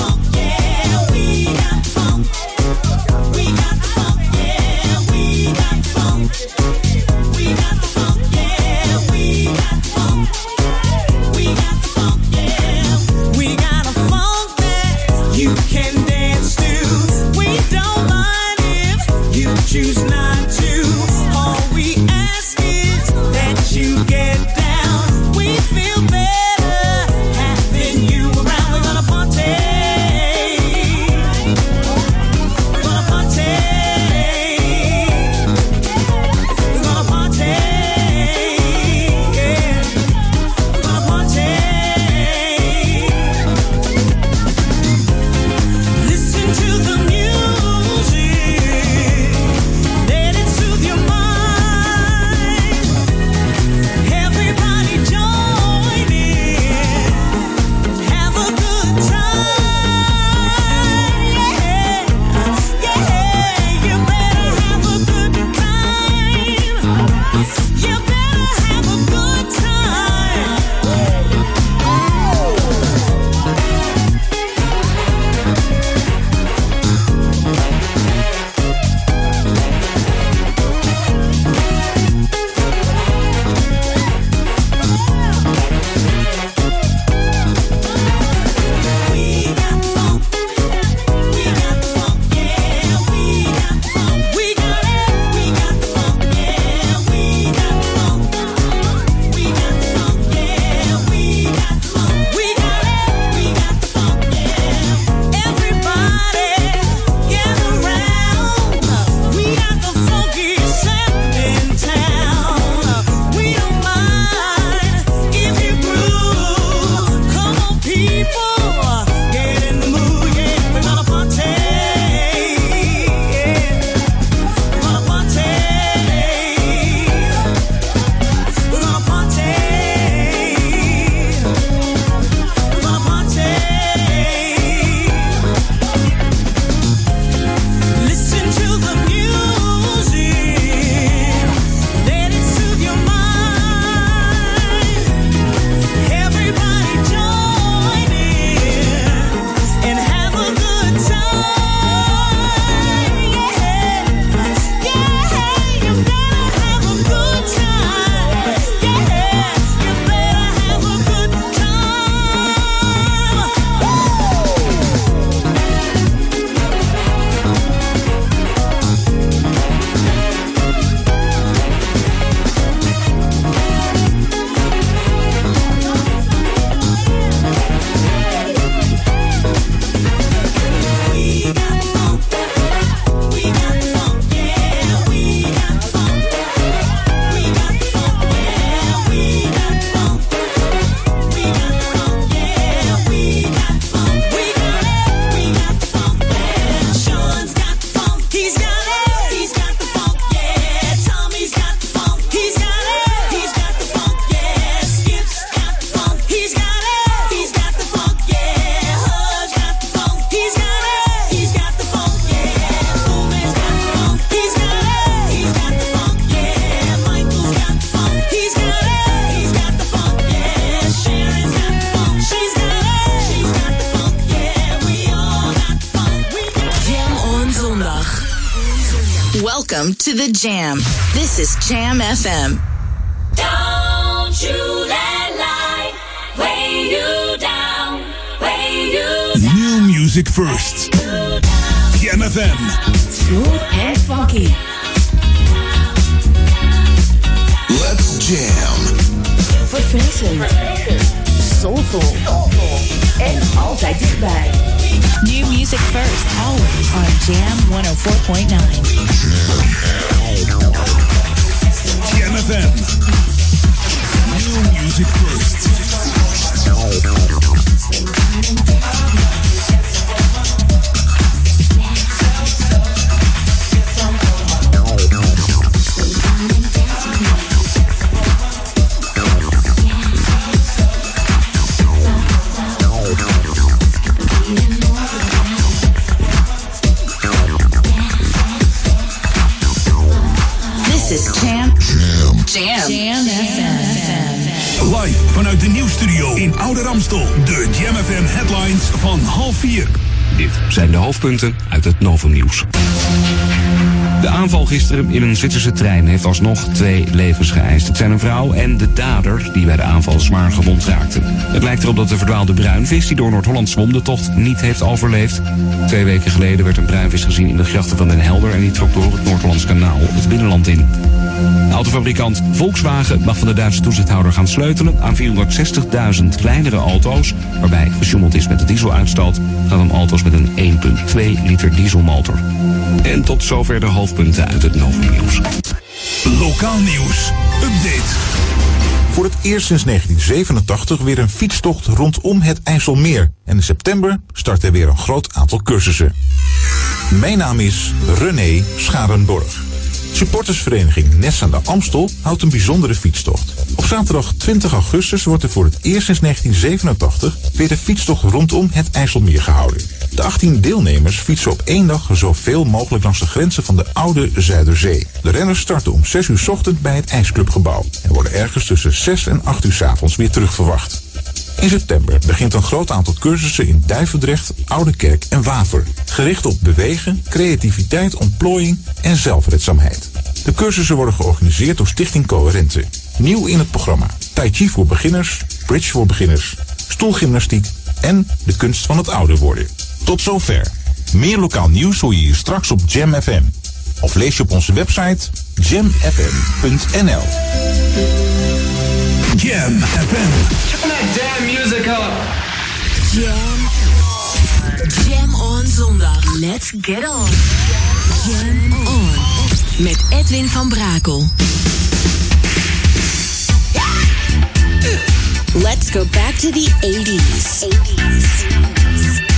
The Jam. This is Jam FM. Don't you let life weigh you down, weigh you New music first. Jam FM. Smooth and funky. Let's jam. Verfrissend. Soulful. En altijd dichtbij. New music first, always on Jam 104.9. Jam FM. New music first. De Jam FM headlines van half vier. Dit zijn de hoofdpunten uit het Novum Nieuws. De aanval gisteren in een Zwitserse trein heeft alsnog twee levens geëist. Het zijn een vrouw en de dader die bij de aanval zwaar gewond raakte. Het lijkt erop dat de verdwaalde bruinvis die door Noord-Holland zwom de tocht niet heeft overleefd. Twee weken geleden werd een bruinvis gezien in de grachten van Den Helder en die trok door het Noord-Hollands kanaal het binnenland in. De autofabrikant Volkswagen mag van de Duitse toezichthouder gaan sleutelen aan 460.000 kleinere auto's waarbij gesjoemeld is met de dieseluitstoot. Gaat om auto's met een 1,2 liter dieselmotor. En tot zover de hoofdpunten uit het Novum Nieuws. Lokaal nieuws. Update. Voor het eerst sinds 1987 weer een fietstocht rondom het IJsselmeer. En in september start er weer een groot aantal cursussen. Mijn naam is René Scharenborg. Supportersvereniging Nes aan de Amstel houdt een bijzondere fietstocht. Op zaterdag 20 augustus wordt er voor het eerst sinds 1987 weer de fietstocht rondom het IJsselmeer gehouden. De 18 deelnemers fietsen op één dag zoveel mogelijk langs de grenzen van de oude Zuiderzee. De renners starten om 6 uur 's ochtend bij het IJsclubgebouw en worden ergens tussen 6 en 8 uur 's avonds weer terug verwacht. In september begint een groot aantal cursussen in Duivendrecht, Oudekerk en Waver. Gericht op bewegen, creativiteit, ontplooiing en zelfredzaamheid. De cursussen worden georganiseerd door Stichting Coherente. Nieuw in het programma. Tai Chi voor beginners, bridge voor beginners, stoelgymnastiek en de kunst van het ouder worden. Tot zover. Meer lokaal nieuws hoor je hier straks op Jam FM. Of lees je op onze website jamfm.nl. Jam FM. Turn that damn music up. Jam. Jam on zondag. Let's get on. Jam on. Met Edwin van Brakel. Let's go back to the 80s. 80s.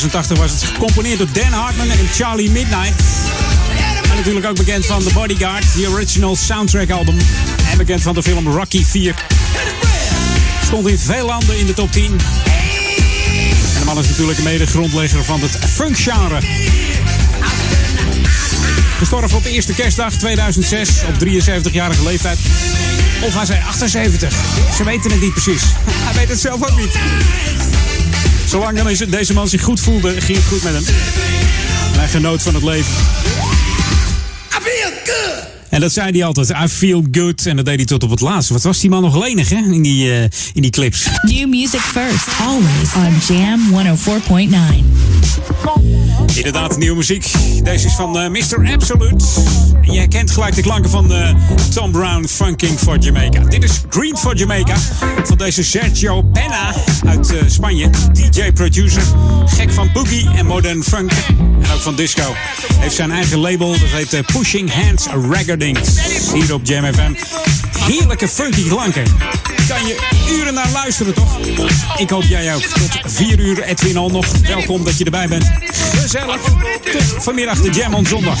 1986 was het gecomponeerd door Dan Hartman en Charlie Midnight. En natuurlijk ook bekend van The Bodyguard, the original soundtrack album. En bekend van de film Rocky 4. Stond in veel landen in de top 10. En de man is natuurlijk een mede-grondlegger van het funk-genre. Gestorven op eerste kerstdag 2006 op 73-jarige leeftijd. Of hij zei 78. Ze weten het niet precies. Hij weet het zelf ook niet. Zolang deze man zich goed voelde, ging het goed met hem. En hij genoot van het leven. En dat zei hij altijd. I feel good. En dat deed hij tot op het laatste. Wat was die man nog lenig, hè? In die, eh, in die clips. New music first, always on Jam 104.9. Inderdaad, nieuwe muziek. Deze is van eh, Mr. Absolute. En je herkent gelijk de klanken van eh, Tom Brown, Funking for Jamaica. Dit is Green for Jamaica. Van deze Sergio Penna uit Spanje. DJ-producer. Gek van boogie en modern funk. En ook van disco. Heeft zijn eigen label. Dat heet Pushing Hands Hier op Jam FM. Heerlijke funky klanken. Kan je uren naar luisteren, toch? Ik hoop jij ook. Tot 4 uur, Edwin al nog. Welkom dat je erbij bent. Gezellig. Tot vanmiddag de Jam on zondag.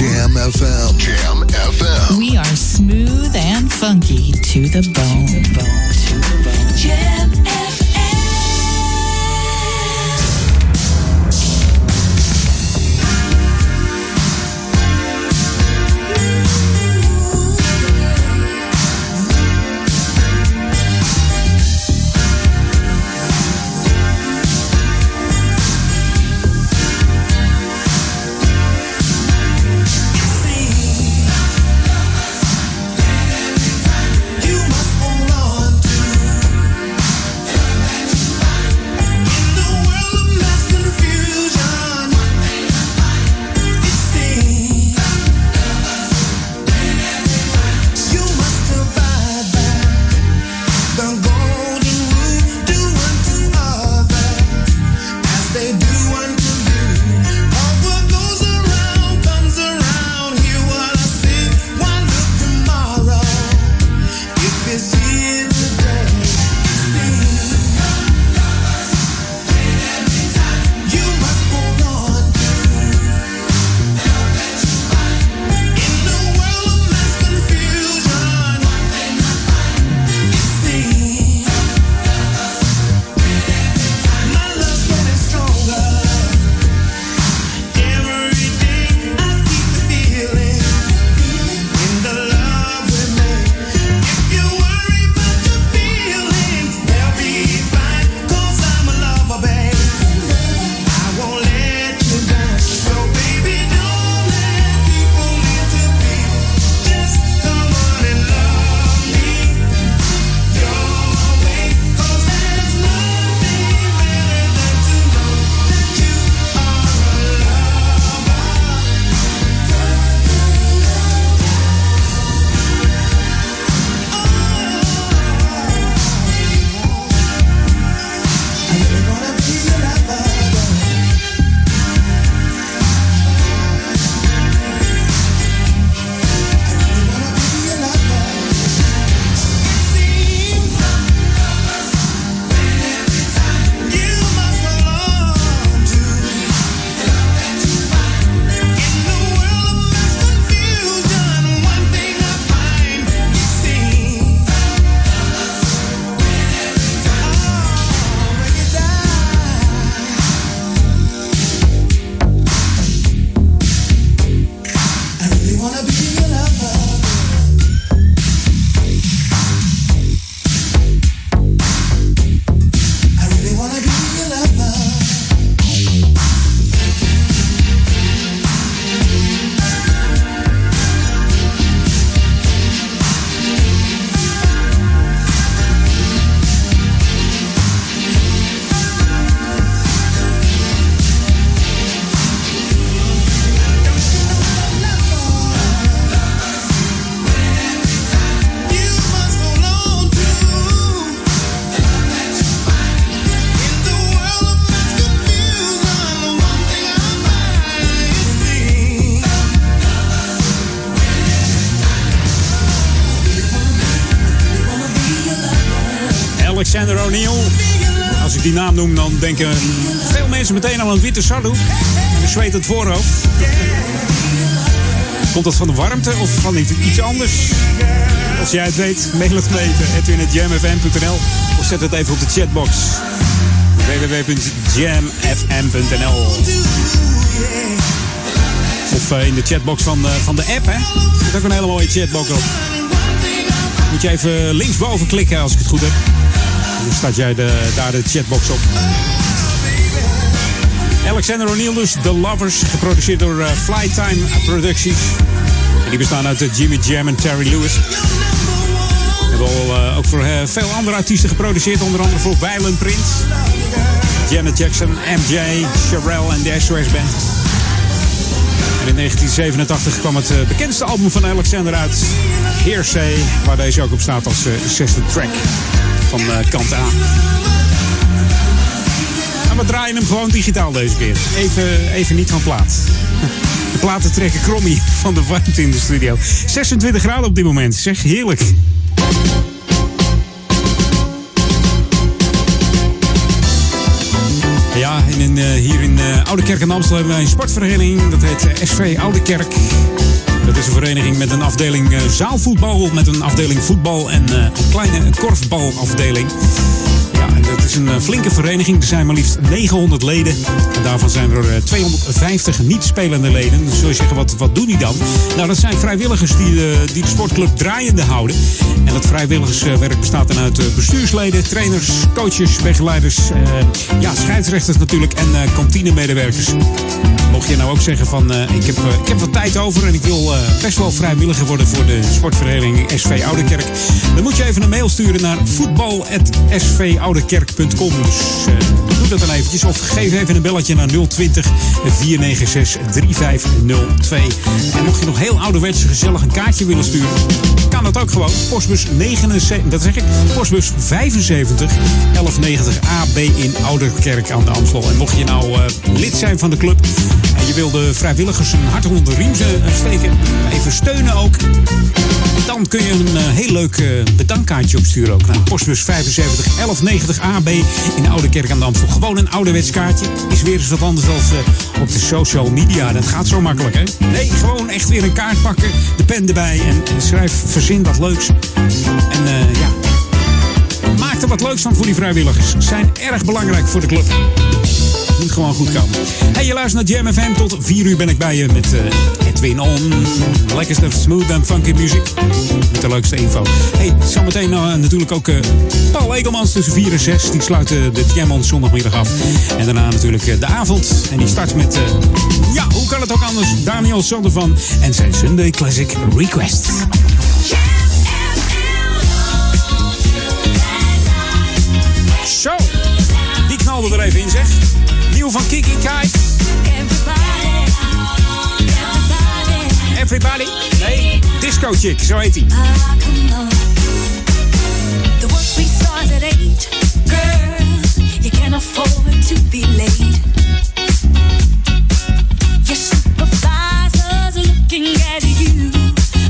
Jam FM. Jam FM. We are smooth and funky to the bone. O'Neill. Als ik die naam noem, dan denken veel mensen meteen aan een witte sardoek. En een zwetend voorhoofd. Komt dat van de warmte of van iets anders? Als jij het weet, mail het me even. edwin.jamfm.nl Of zet het even op de chatbox. www.jamfm.nl Of eh, in de chatbox van, eh, van de app, hè? Er zit ook een hele mooie chatbox op. Moet je even linksboven klikken als ik het goed heb. Dan staat jij daar de chatbox op. Alexander O'Neill dus, The Lovers, geproduceerd door eh, Flytime Productions. Die bestaan uit eh, Jimmy Jam en Terry Lewis. Hebben al eh, ook voor veel andere artiesten geproduceerd, onder andere voor Violent Prince, Janet Jackson, MJ, Sherelle en de SOS Band. In 1987 kwam het bekendste album van Alexander uit, Hearsay, waar deze ook op staat als zesde track van eh, kant A. En we draaien hem gewoon digitaal deze keer. Even, even niet van plaat. De platen trekken krommie van de warmte in de studio. 26 graden op dit moment. Zeg, heerlijk. Ja, in, eh, hier in eh, Oude Kerk en Amstel hebben wij een sportvereniging. Dat heet SV Oude Kerk. Is vereniging met een afdeling eh, zaalvoetbal, met een afdeling voetbal en eh, een kleine korfbalafdeling. Ja, dat is een eh, flinke vereniging. Er zijn maar liefst 900 leden. En daarvan zijn er eh, 250 niet-spelende leden. Dus zul je zeggen, wat, wat doen die dan? Nou, dat zijn vrijwilligers die de, die de sportclub draaiende houden. En dat vrijwilligerswerk bestaat dan uit eh, bestuursleden, trainers, coaches, begeleiders, eh, ja, scheidsrechters natuurlijk en eh kantinemedewerkers. Mocht je nou ook zeggen van eh, ik, heb, eh, ik heb wat tijd over en ik wil eh, best wel vrijwilliger worden voor de sportvereniging SV Oudekerk. Dan moet je even een mail sturen naar Dus eh, doe dat dan eventjes of geef even een belletje naar 020 496 3502. En mocht je nog heel ouderwets gezellig een kaartje willen sturen, kan dat ook gewoon. Postbus 79, dat zeg ik, postbus 75 1190 AB in Ouderkerk aan de Amstel. En mocht je nou eh, lid zijn van de club en je wil de vrijwilligers een hart onder de riem eh, steken, even steunen ook, dan kun je een eh, heel leuk eh, bedankkaartje opsturen ook naar postbus 75 1190 AB in Ouderkerk aan de. Gewoon een ouderwets kaartje. Is weer eens wat anders dan eh, op de social media. Dat gaat zo makkelijk, hè? Nee, gewoon echt weer een kaart pakken, de pen erbij en, schrijf, verzin wat leuks. En ja, maak er wat leuks van voor die vrijwilligers. Zijn erg belangrijk voor de club. Moet gewoon goed komen. Hey, je luistert naar Jam FM. Tot 4 uur ben ik bij je met eh, Edwin On. Lekkerste smooth en funky music. Met de leukste info. Hey, zometeen uh, natuurlijk ook eh, Paul Egelmans tussen 4 en 6. Die sluiten de Jam On zondagmiddag af. En daarna natuurlijk de avond. En die start met, ja, hoe kan het ook anders? Daniel Sondervan en zijn Sunday Classic Request. Zo, die knalde er even in zeg. Van Kiki Kai. Everybody? Nee, Disco Chick, zo heet hij. The work we start at eight, girl. You can't afford to be late. Your supervisor's looking at you,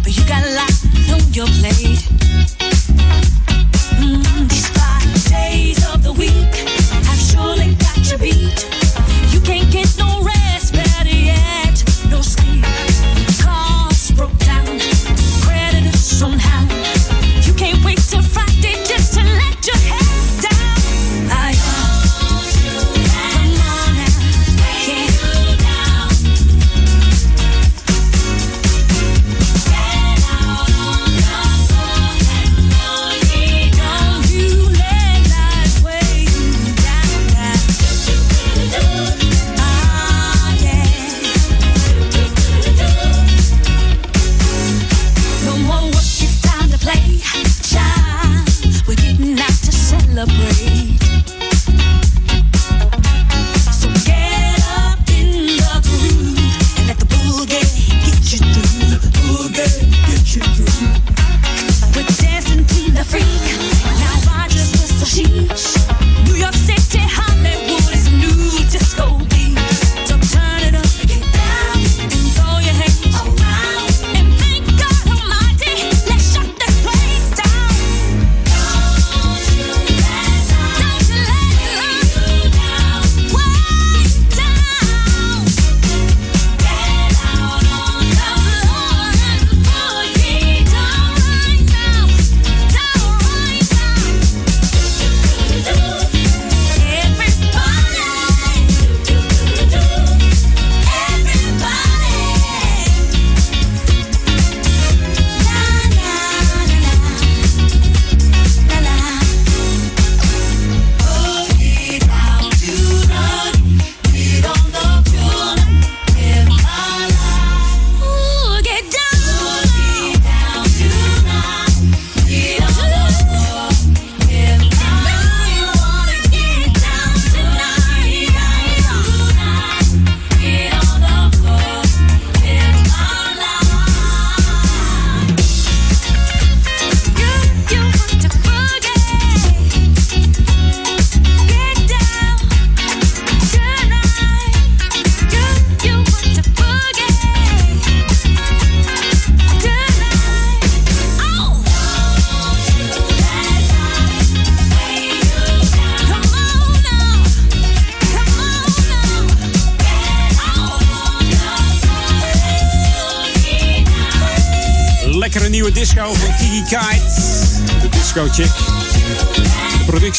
but you got a lot on your plate.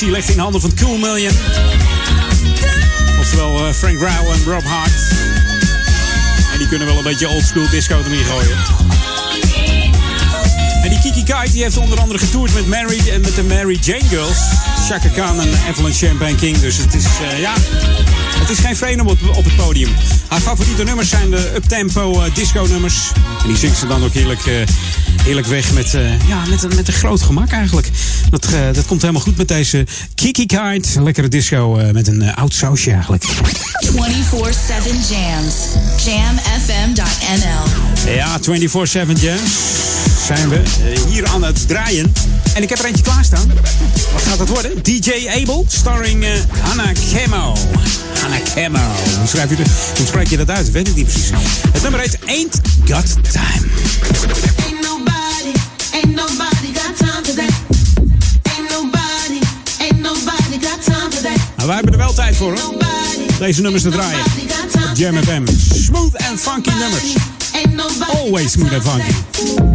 Productie ligt in handen van Cool Million. Oftewel eh, Frank Rao en Rob Hart. En die kunnen wel een beetje oldschool disco erin gooien. En die Kiki Kite die heeft onder andere getoerd met Mary en met de Mary Jane Girls. Chaka Khan en Evelyn Champagne King. Dus het is, eh, ja, het is geen vreemde op, op het podium. Haar favoriete nummers zijn de uptempo eh, disco nummers. En die zingt ze dan ook heerlijk, heerlijk weg met, ja, met, met een groot gemak eigenlijk. Dat, eh, dat komt helemaal goed met deze Kiki Kite. Lekkere disco eh, met een eh, oud sausje eigenlijk. 24-7 jams. Jamfm.nl. Ja, 24-7 jams zijn we hier aan het draaien. En ik heb er eentje klaarstaan. Wat gaat het worden? DJ Abel, starring Hannah Camo. Hannah Camo. Hoe, schrijf je de, hoe spreek je dat uit? Weet ik niet precies. Het nummer heet Ain't Got Time. Deze nummers te draaien. Jam FM. Smooth and funky nummers. Always smooth and funky.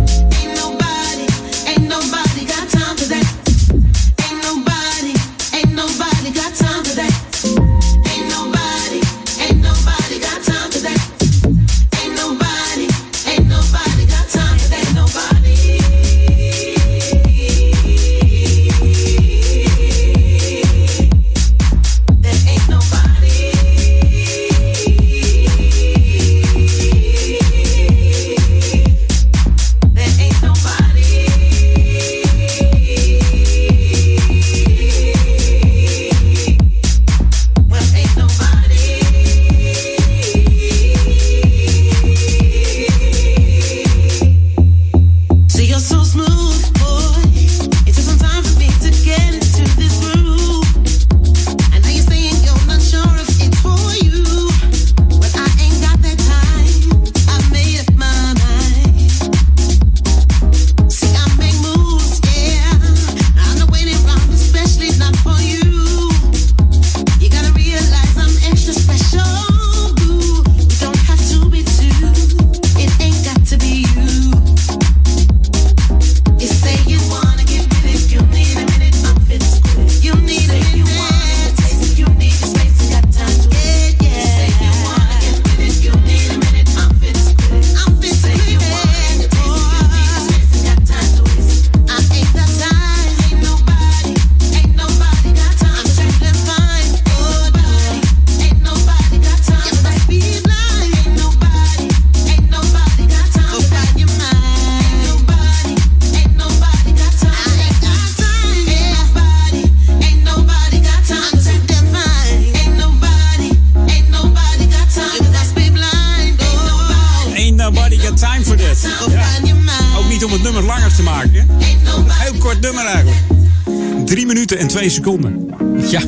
Ja.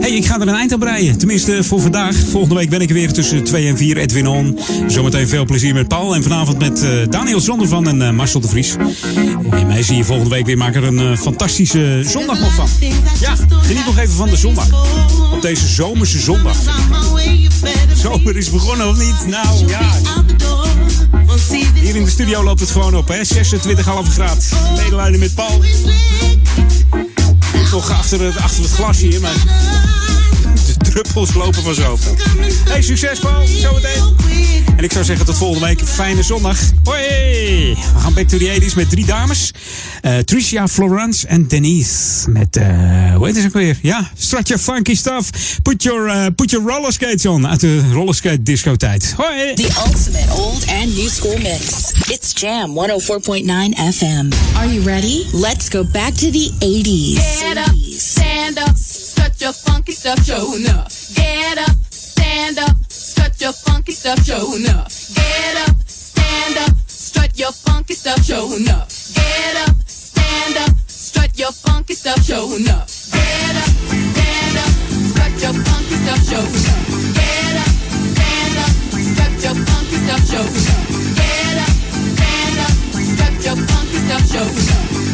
hey, ik ga er een eind aan breien. Tenminste voor vandaag. Volgende week ben ik er weer tussen 2 en 4. Edwin On. Zometeen veel plezier met Paul. En vanavond met eh, Daniel Zondervan en eh, Marcel de Vries. En mij zie je volgende week weer. Maak er een eh, fantastische zondag nog van. Ja, geniet nog even van de zondag. Op deze zomerse zondag. Zomer is begonnen of niet? Nou ja. Hier in de studio loopt het gewoon op, hè? 26,5 graad. Medelijden met Paul. Toch achter het, achter het glas hier, maar de druppels lopen van zo. Hey, succes Paul, zometeen. En ik zou zeggen tot volgende week. Fijne zondag. Hoi! We gaan back to the 80s met drie dames. Eh, Tricia, Florence en Denise. Met, eh hoe heet het ook weer? Ja, strut your funky stuff. Put your, eh, put your roller skates on. Uit de rollerskate disco tijd. Hoi! The ultimate old and new school mix. It's Jam 104.9 FM. Are you ready? Let's go back to the 80s. Get up, stand up, strut your funky stuff, showing up. Get up, stand up, strut your funky stuff, showing up. Get up, stand up, strut your funky stuff, showing up. Get up, stand up, strut your funky stuff, showing up. Get up, stand up, strut your funky stuff, up. Get up, stand up, strut your funky stuff, up. Get up, stand up, strut your funky stuff, showing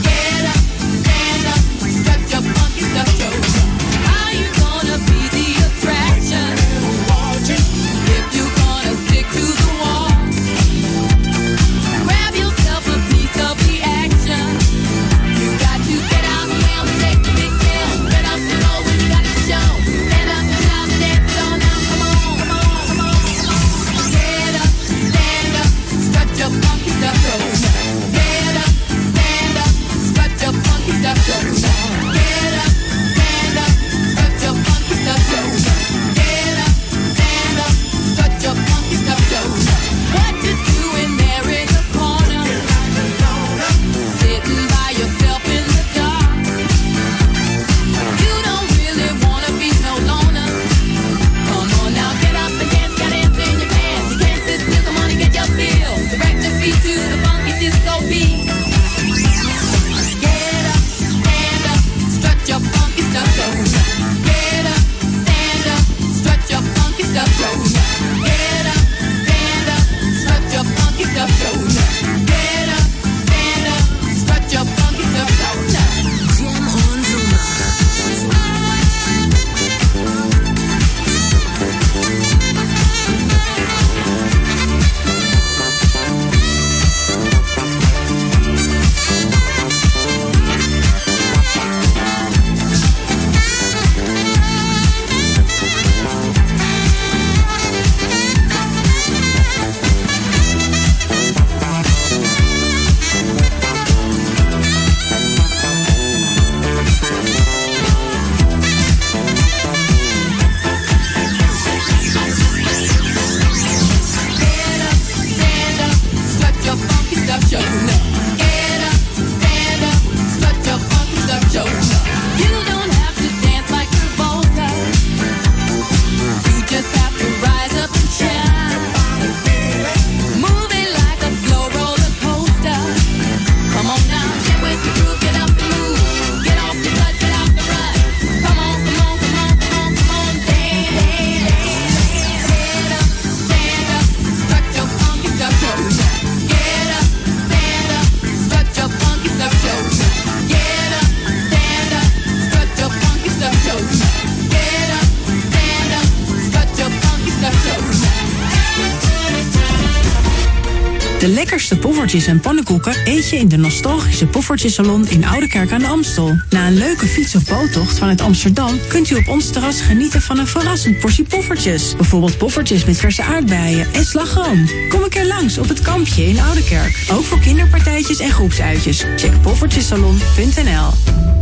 poffertjes en pannenkoeken eet je in de nostalgische Poffertjesalon in Oudekerk aan de Amstel. Na een leuke fiets- of boottocht vanuit Amsterdam kunt u op ons terras genieten van een verrassend portie poffertjes. Bijvoorbeeld poffertjes met verse aardbeien en slagroom. Kom een keer langs op het kampje in Oudekerk. Ook voor kinderpartijtjes en groepsuitjes. Check poffertjesalon.nl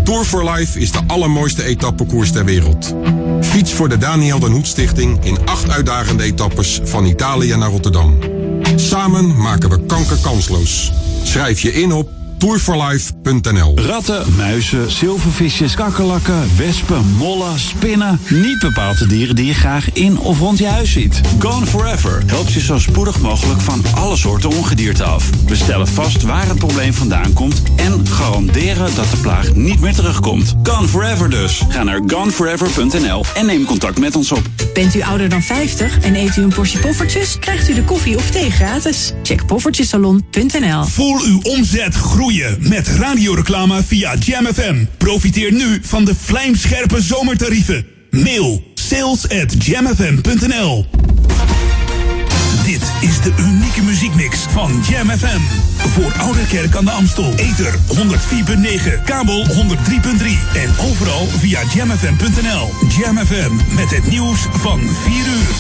Tour for Life is de allermooiste etappekoers ter wereld. Fiets voor de Daniel den Hoed Stichting in acht uitdagende etappes van Italië naar Rotterdam. Samen maken we kanker kansloos. Schrijf je in op tourforlife.nl. Ratten, muizen, zilvervisjes, kakkerlakken, wespen, mollen, spinnen. Niet bepaald de dieren die je graag in of rond je huis ziet. Gone Forever helpt je zo spoedig mogelijk van alle soorten ongedierte af. We stellen vast waar het probleem vandaan komt en garanderen dat de plaag niet meer terugkomt. Gone Forever dus. Ga naar goneforever.nl en neem contact met ons op. Bent u ouder dan 50 en eet u een portie poffertjes? Krijgt u de koffie of thee gratis. Check poffertjesalon.nl Voel uw omzet groeien met radioreclame via Jam FM. Profiteer nu van de vlijmscherpe zomertarieven. Mail sales at Dit is de unieke muziekmix van Jam Voor Ouderkerk aan de Amstel. Ether 104.9, kabel 103.3 en overal via jamfm.nl. Jam FM met het nieuws van 4 uur.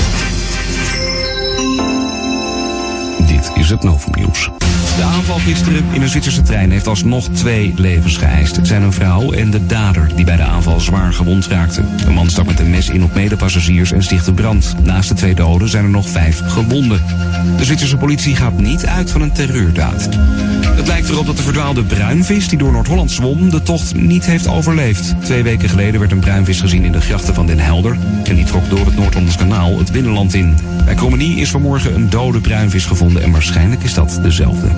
Dit is het Novumnieuws. De aanval gisteren in een Zwitserse trein heeft alsnog twee levens geëist. Het zijn een vrouw en de dader die bij de aanval zwaar gewond raakte. De man stak met een mes in op medepassagiers en stichtte brand. Naast de twee doden zijn er nog vijf gewonden. De Zwitserse politie gaat niet uit van een terreurdaad. Het lijkt erop dat de verdwaalde bruinvis die door Noord-Holland zwom de tocht niet heeft overleefd. Twee weken geleden werd een bruinvis gezien in de grachten van Den Helder en die trok door het Noord-Hollands kanaal het binnenland in. Bij Krommenie is vanmorgen een dode bruinvis gevonden en waarschijnlijk is dat dezelfde.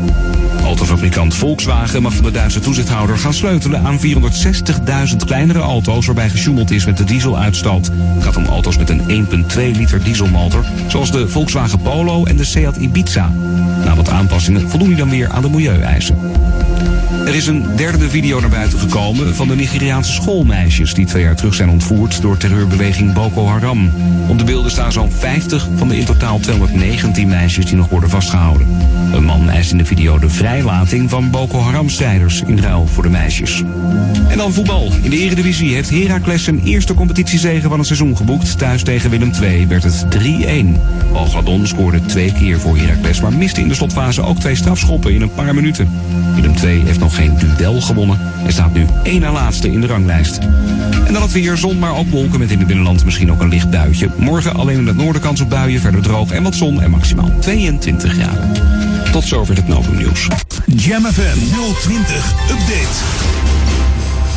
Autofabrikant Volkswagen mag van de Duitse toezichthouder gaan sleutelen aan 460.000 kleinere auto's waarbij gesjoemeld is met de dieseluitstoot. Het gaat om auto's met een 1,2 liter dieselmotor, zoals de Volkswagen Polo en de Seat Ibiza. Na wat aanpassingen voldoen die dan weer aan de milieueisen. Er is een derde video naar buiten gekomen van de Nigeriaanse schoolmeisjes die twee jaar terug zijn ontvoerd door terreurbeweging Boko Haram. Op de beelden staan zo'n 50 van de in totaal 219 meisjes die nog worden vastgehouden. Een man eist in de video de vrijlating van Boko Haram-strijders in ruil voor de meisjes. En dan voetbal. In de Eredivisie heeft Heracles zijn eerste competitiezege van het seizoen geboekt. Thuis tegen Willem II werd het 3-1. Balgladon scoorde twee keer voor Heracles, maar miste in de slotfase ook twee strafschoppen in een paar minuten. Willem II heeft nog geen duel gewonnen en staat nu één na laatste in de ranglijst. En dan het weer, zon, maar ook wolken met in het binnenland misschien ook een licht buitje. Morgen alleen in het noorden kans op buien, verder droog en wat zon en maximaal 22 graden. Tot zover het Novum Nieuws. Jam FM 020 Update.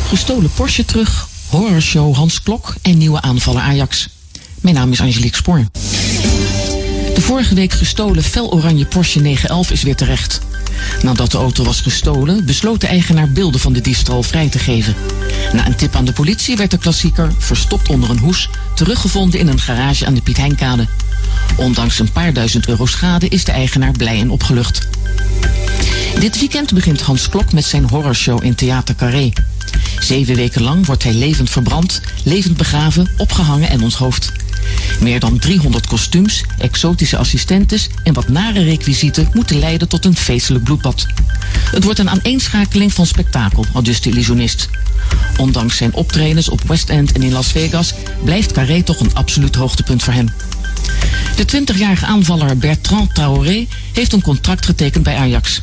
Gestolen Porsche terug, horrorshow Hans Klok en nieuwe aanvaller Ajax. Mijn naam is Angelique Spoor. De vorige week gestolen fel oranje Porsche 911 is weer terecht. Nadat de auto was gestolen, besloot de eigenaar beelden van de diefstal vrij te geven. Na een tip aan de politie werd de klassieker, verstopt onder een hoes, teruggevonden in een garage aan de Piet Heinkade. Ondanks een paar duizend euro schade is de eigenaar blij en opgelucht. Dit weekend begint Hans Klok met zijn horrorshow in Theater Carré. Zeven weken lang wordt hij levend verbrand, levend begraven, opgehangen en onthoofd. Meer dan 300 kostuums, exotische assistentes en wat nare requisieten moeten leiden tot een feestelijk bloedbad. Het wordt een aaneenschakeling van spektakel, aldus de illusionist. Ondanks zijn optredens op West End en in Las Vegas blijft Carré toch een absoluut hoogtepunt voor hem. De 20-jarige aanvaller Bertrand Traoré heeft een contract getekend bij Ajax.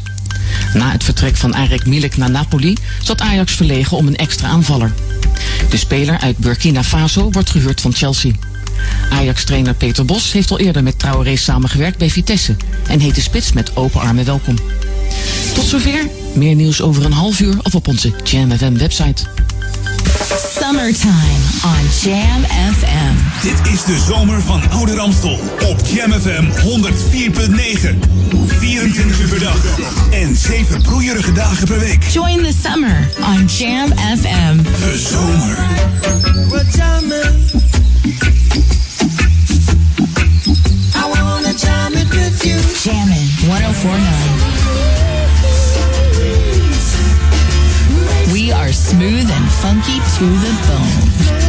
Na het vertrek van Arek Milik naar Napoli zat Ajax verlegen om een extra aanvaller. De speler uit Burkina Faso wordt gehuurd van Chelsea. Ajax-trainer Peter Bos heeft al eerder met Traoré samengewerkt bij Vitesse en heet de spits met open armen welkom. Tot zover. Meer nieuws over een half uur of op onze Jam FM website. Summertime on Jam FM. Dit is de zomer van Oude Ramstel op Jam FM 104.9. 24 uur per dag en 7 broeierige dagen per week. Join the summer on Jam FM. De zomer. I wanna jam it with you. Jammin' 1049. Are smooth and funky to the bone.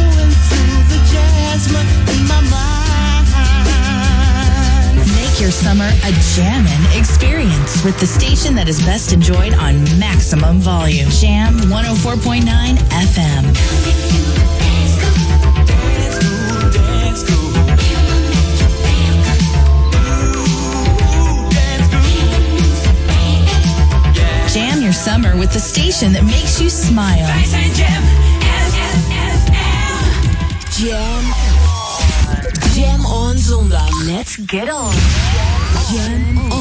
Make your summer summer a jammin' experience with the station that is best enjoyed on maximum volume. Jam 104.9 FM. Your summer with the station that makes you smile. Jam. Jam on zondag. Let's get on. Jam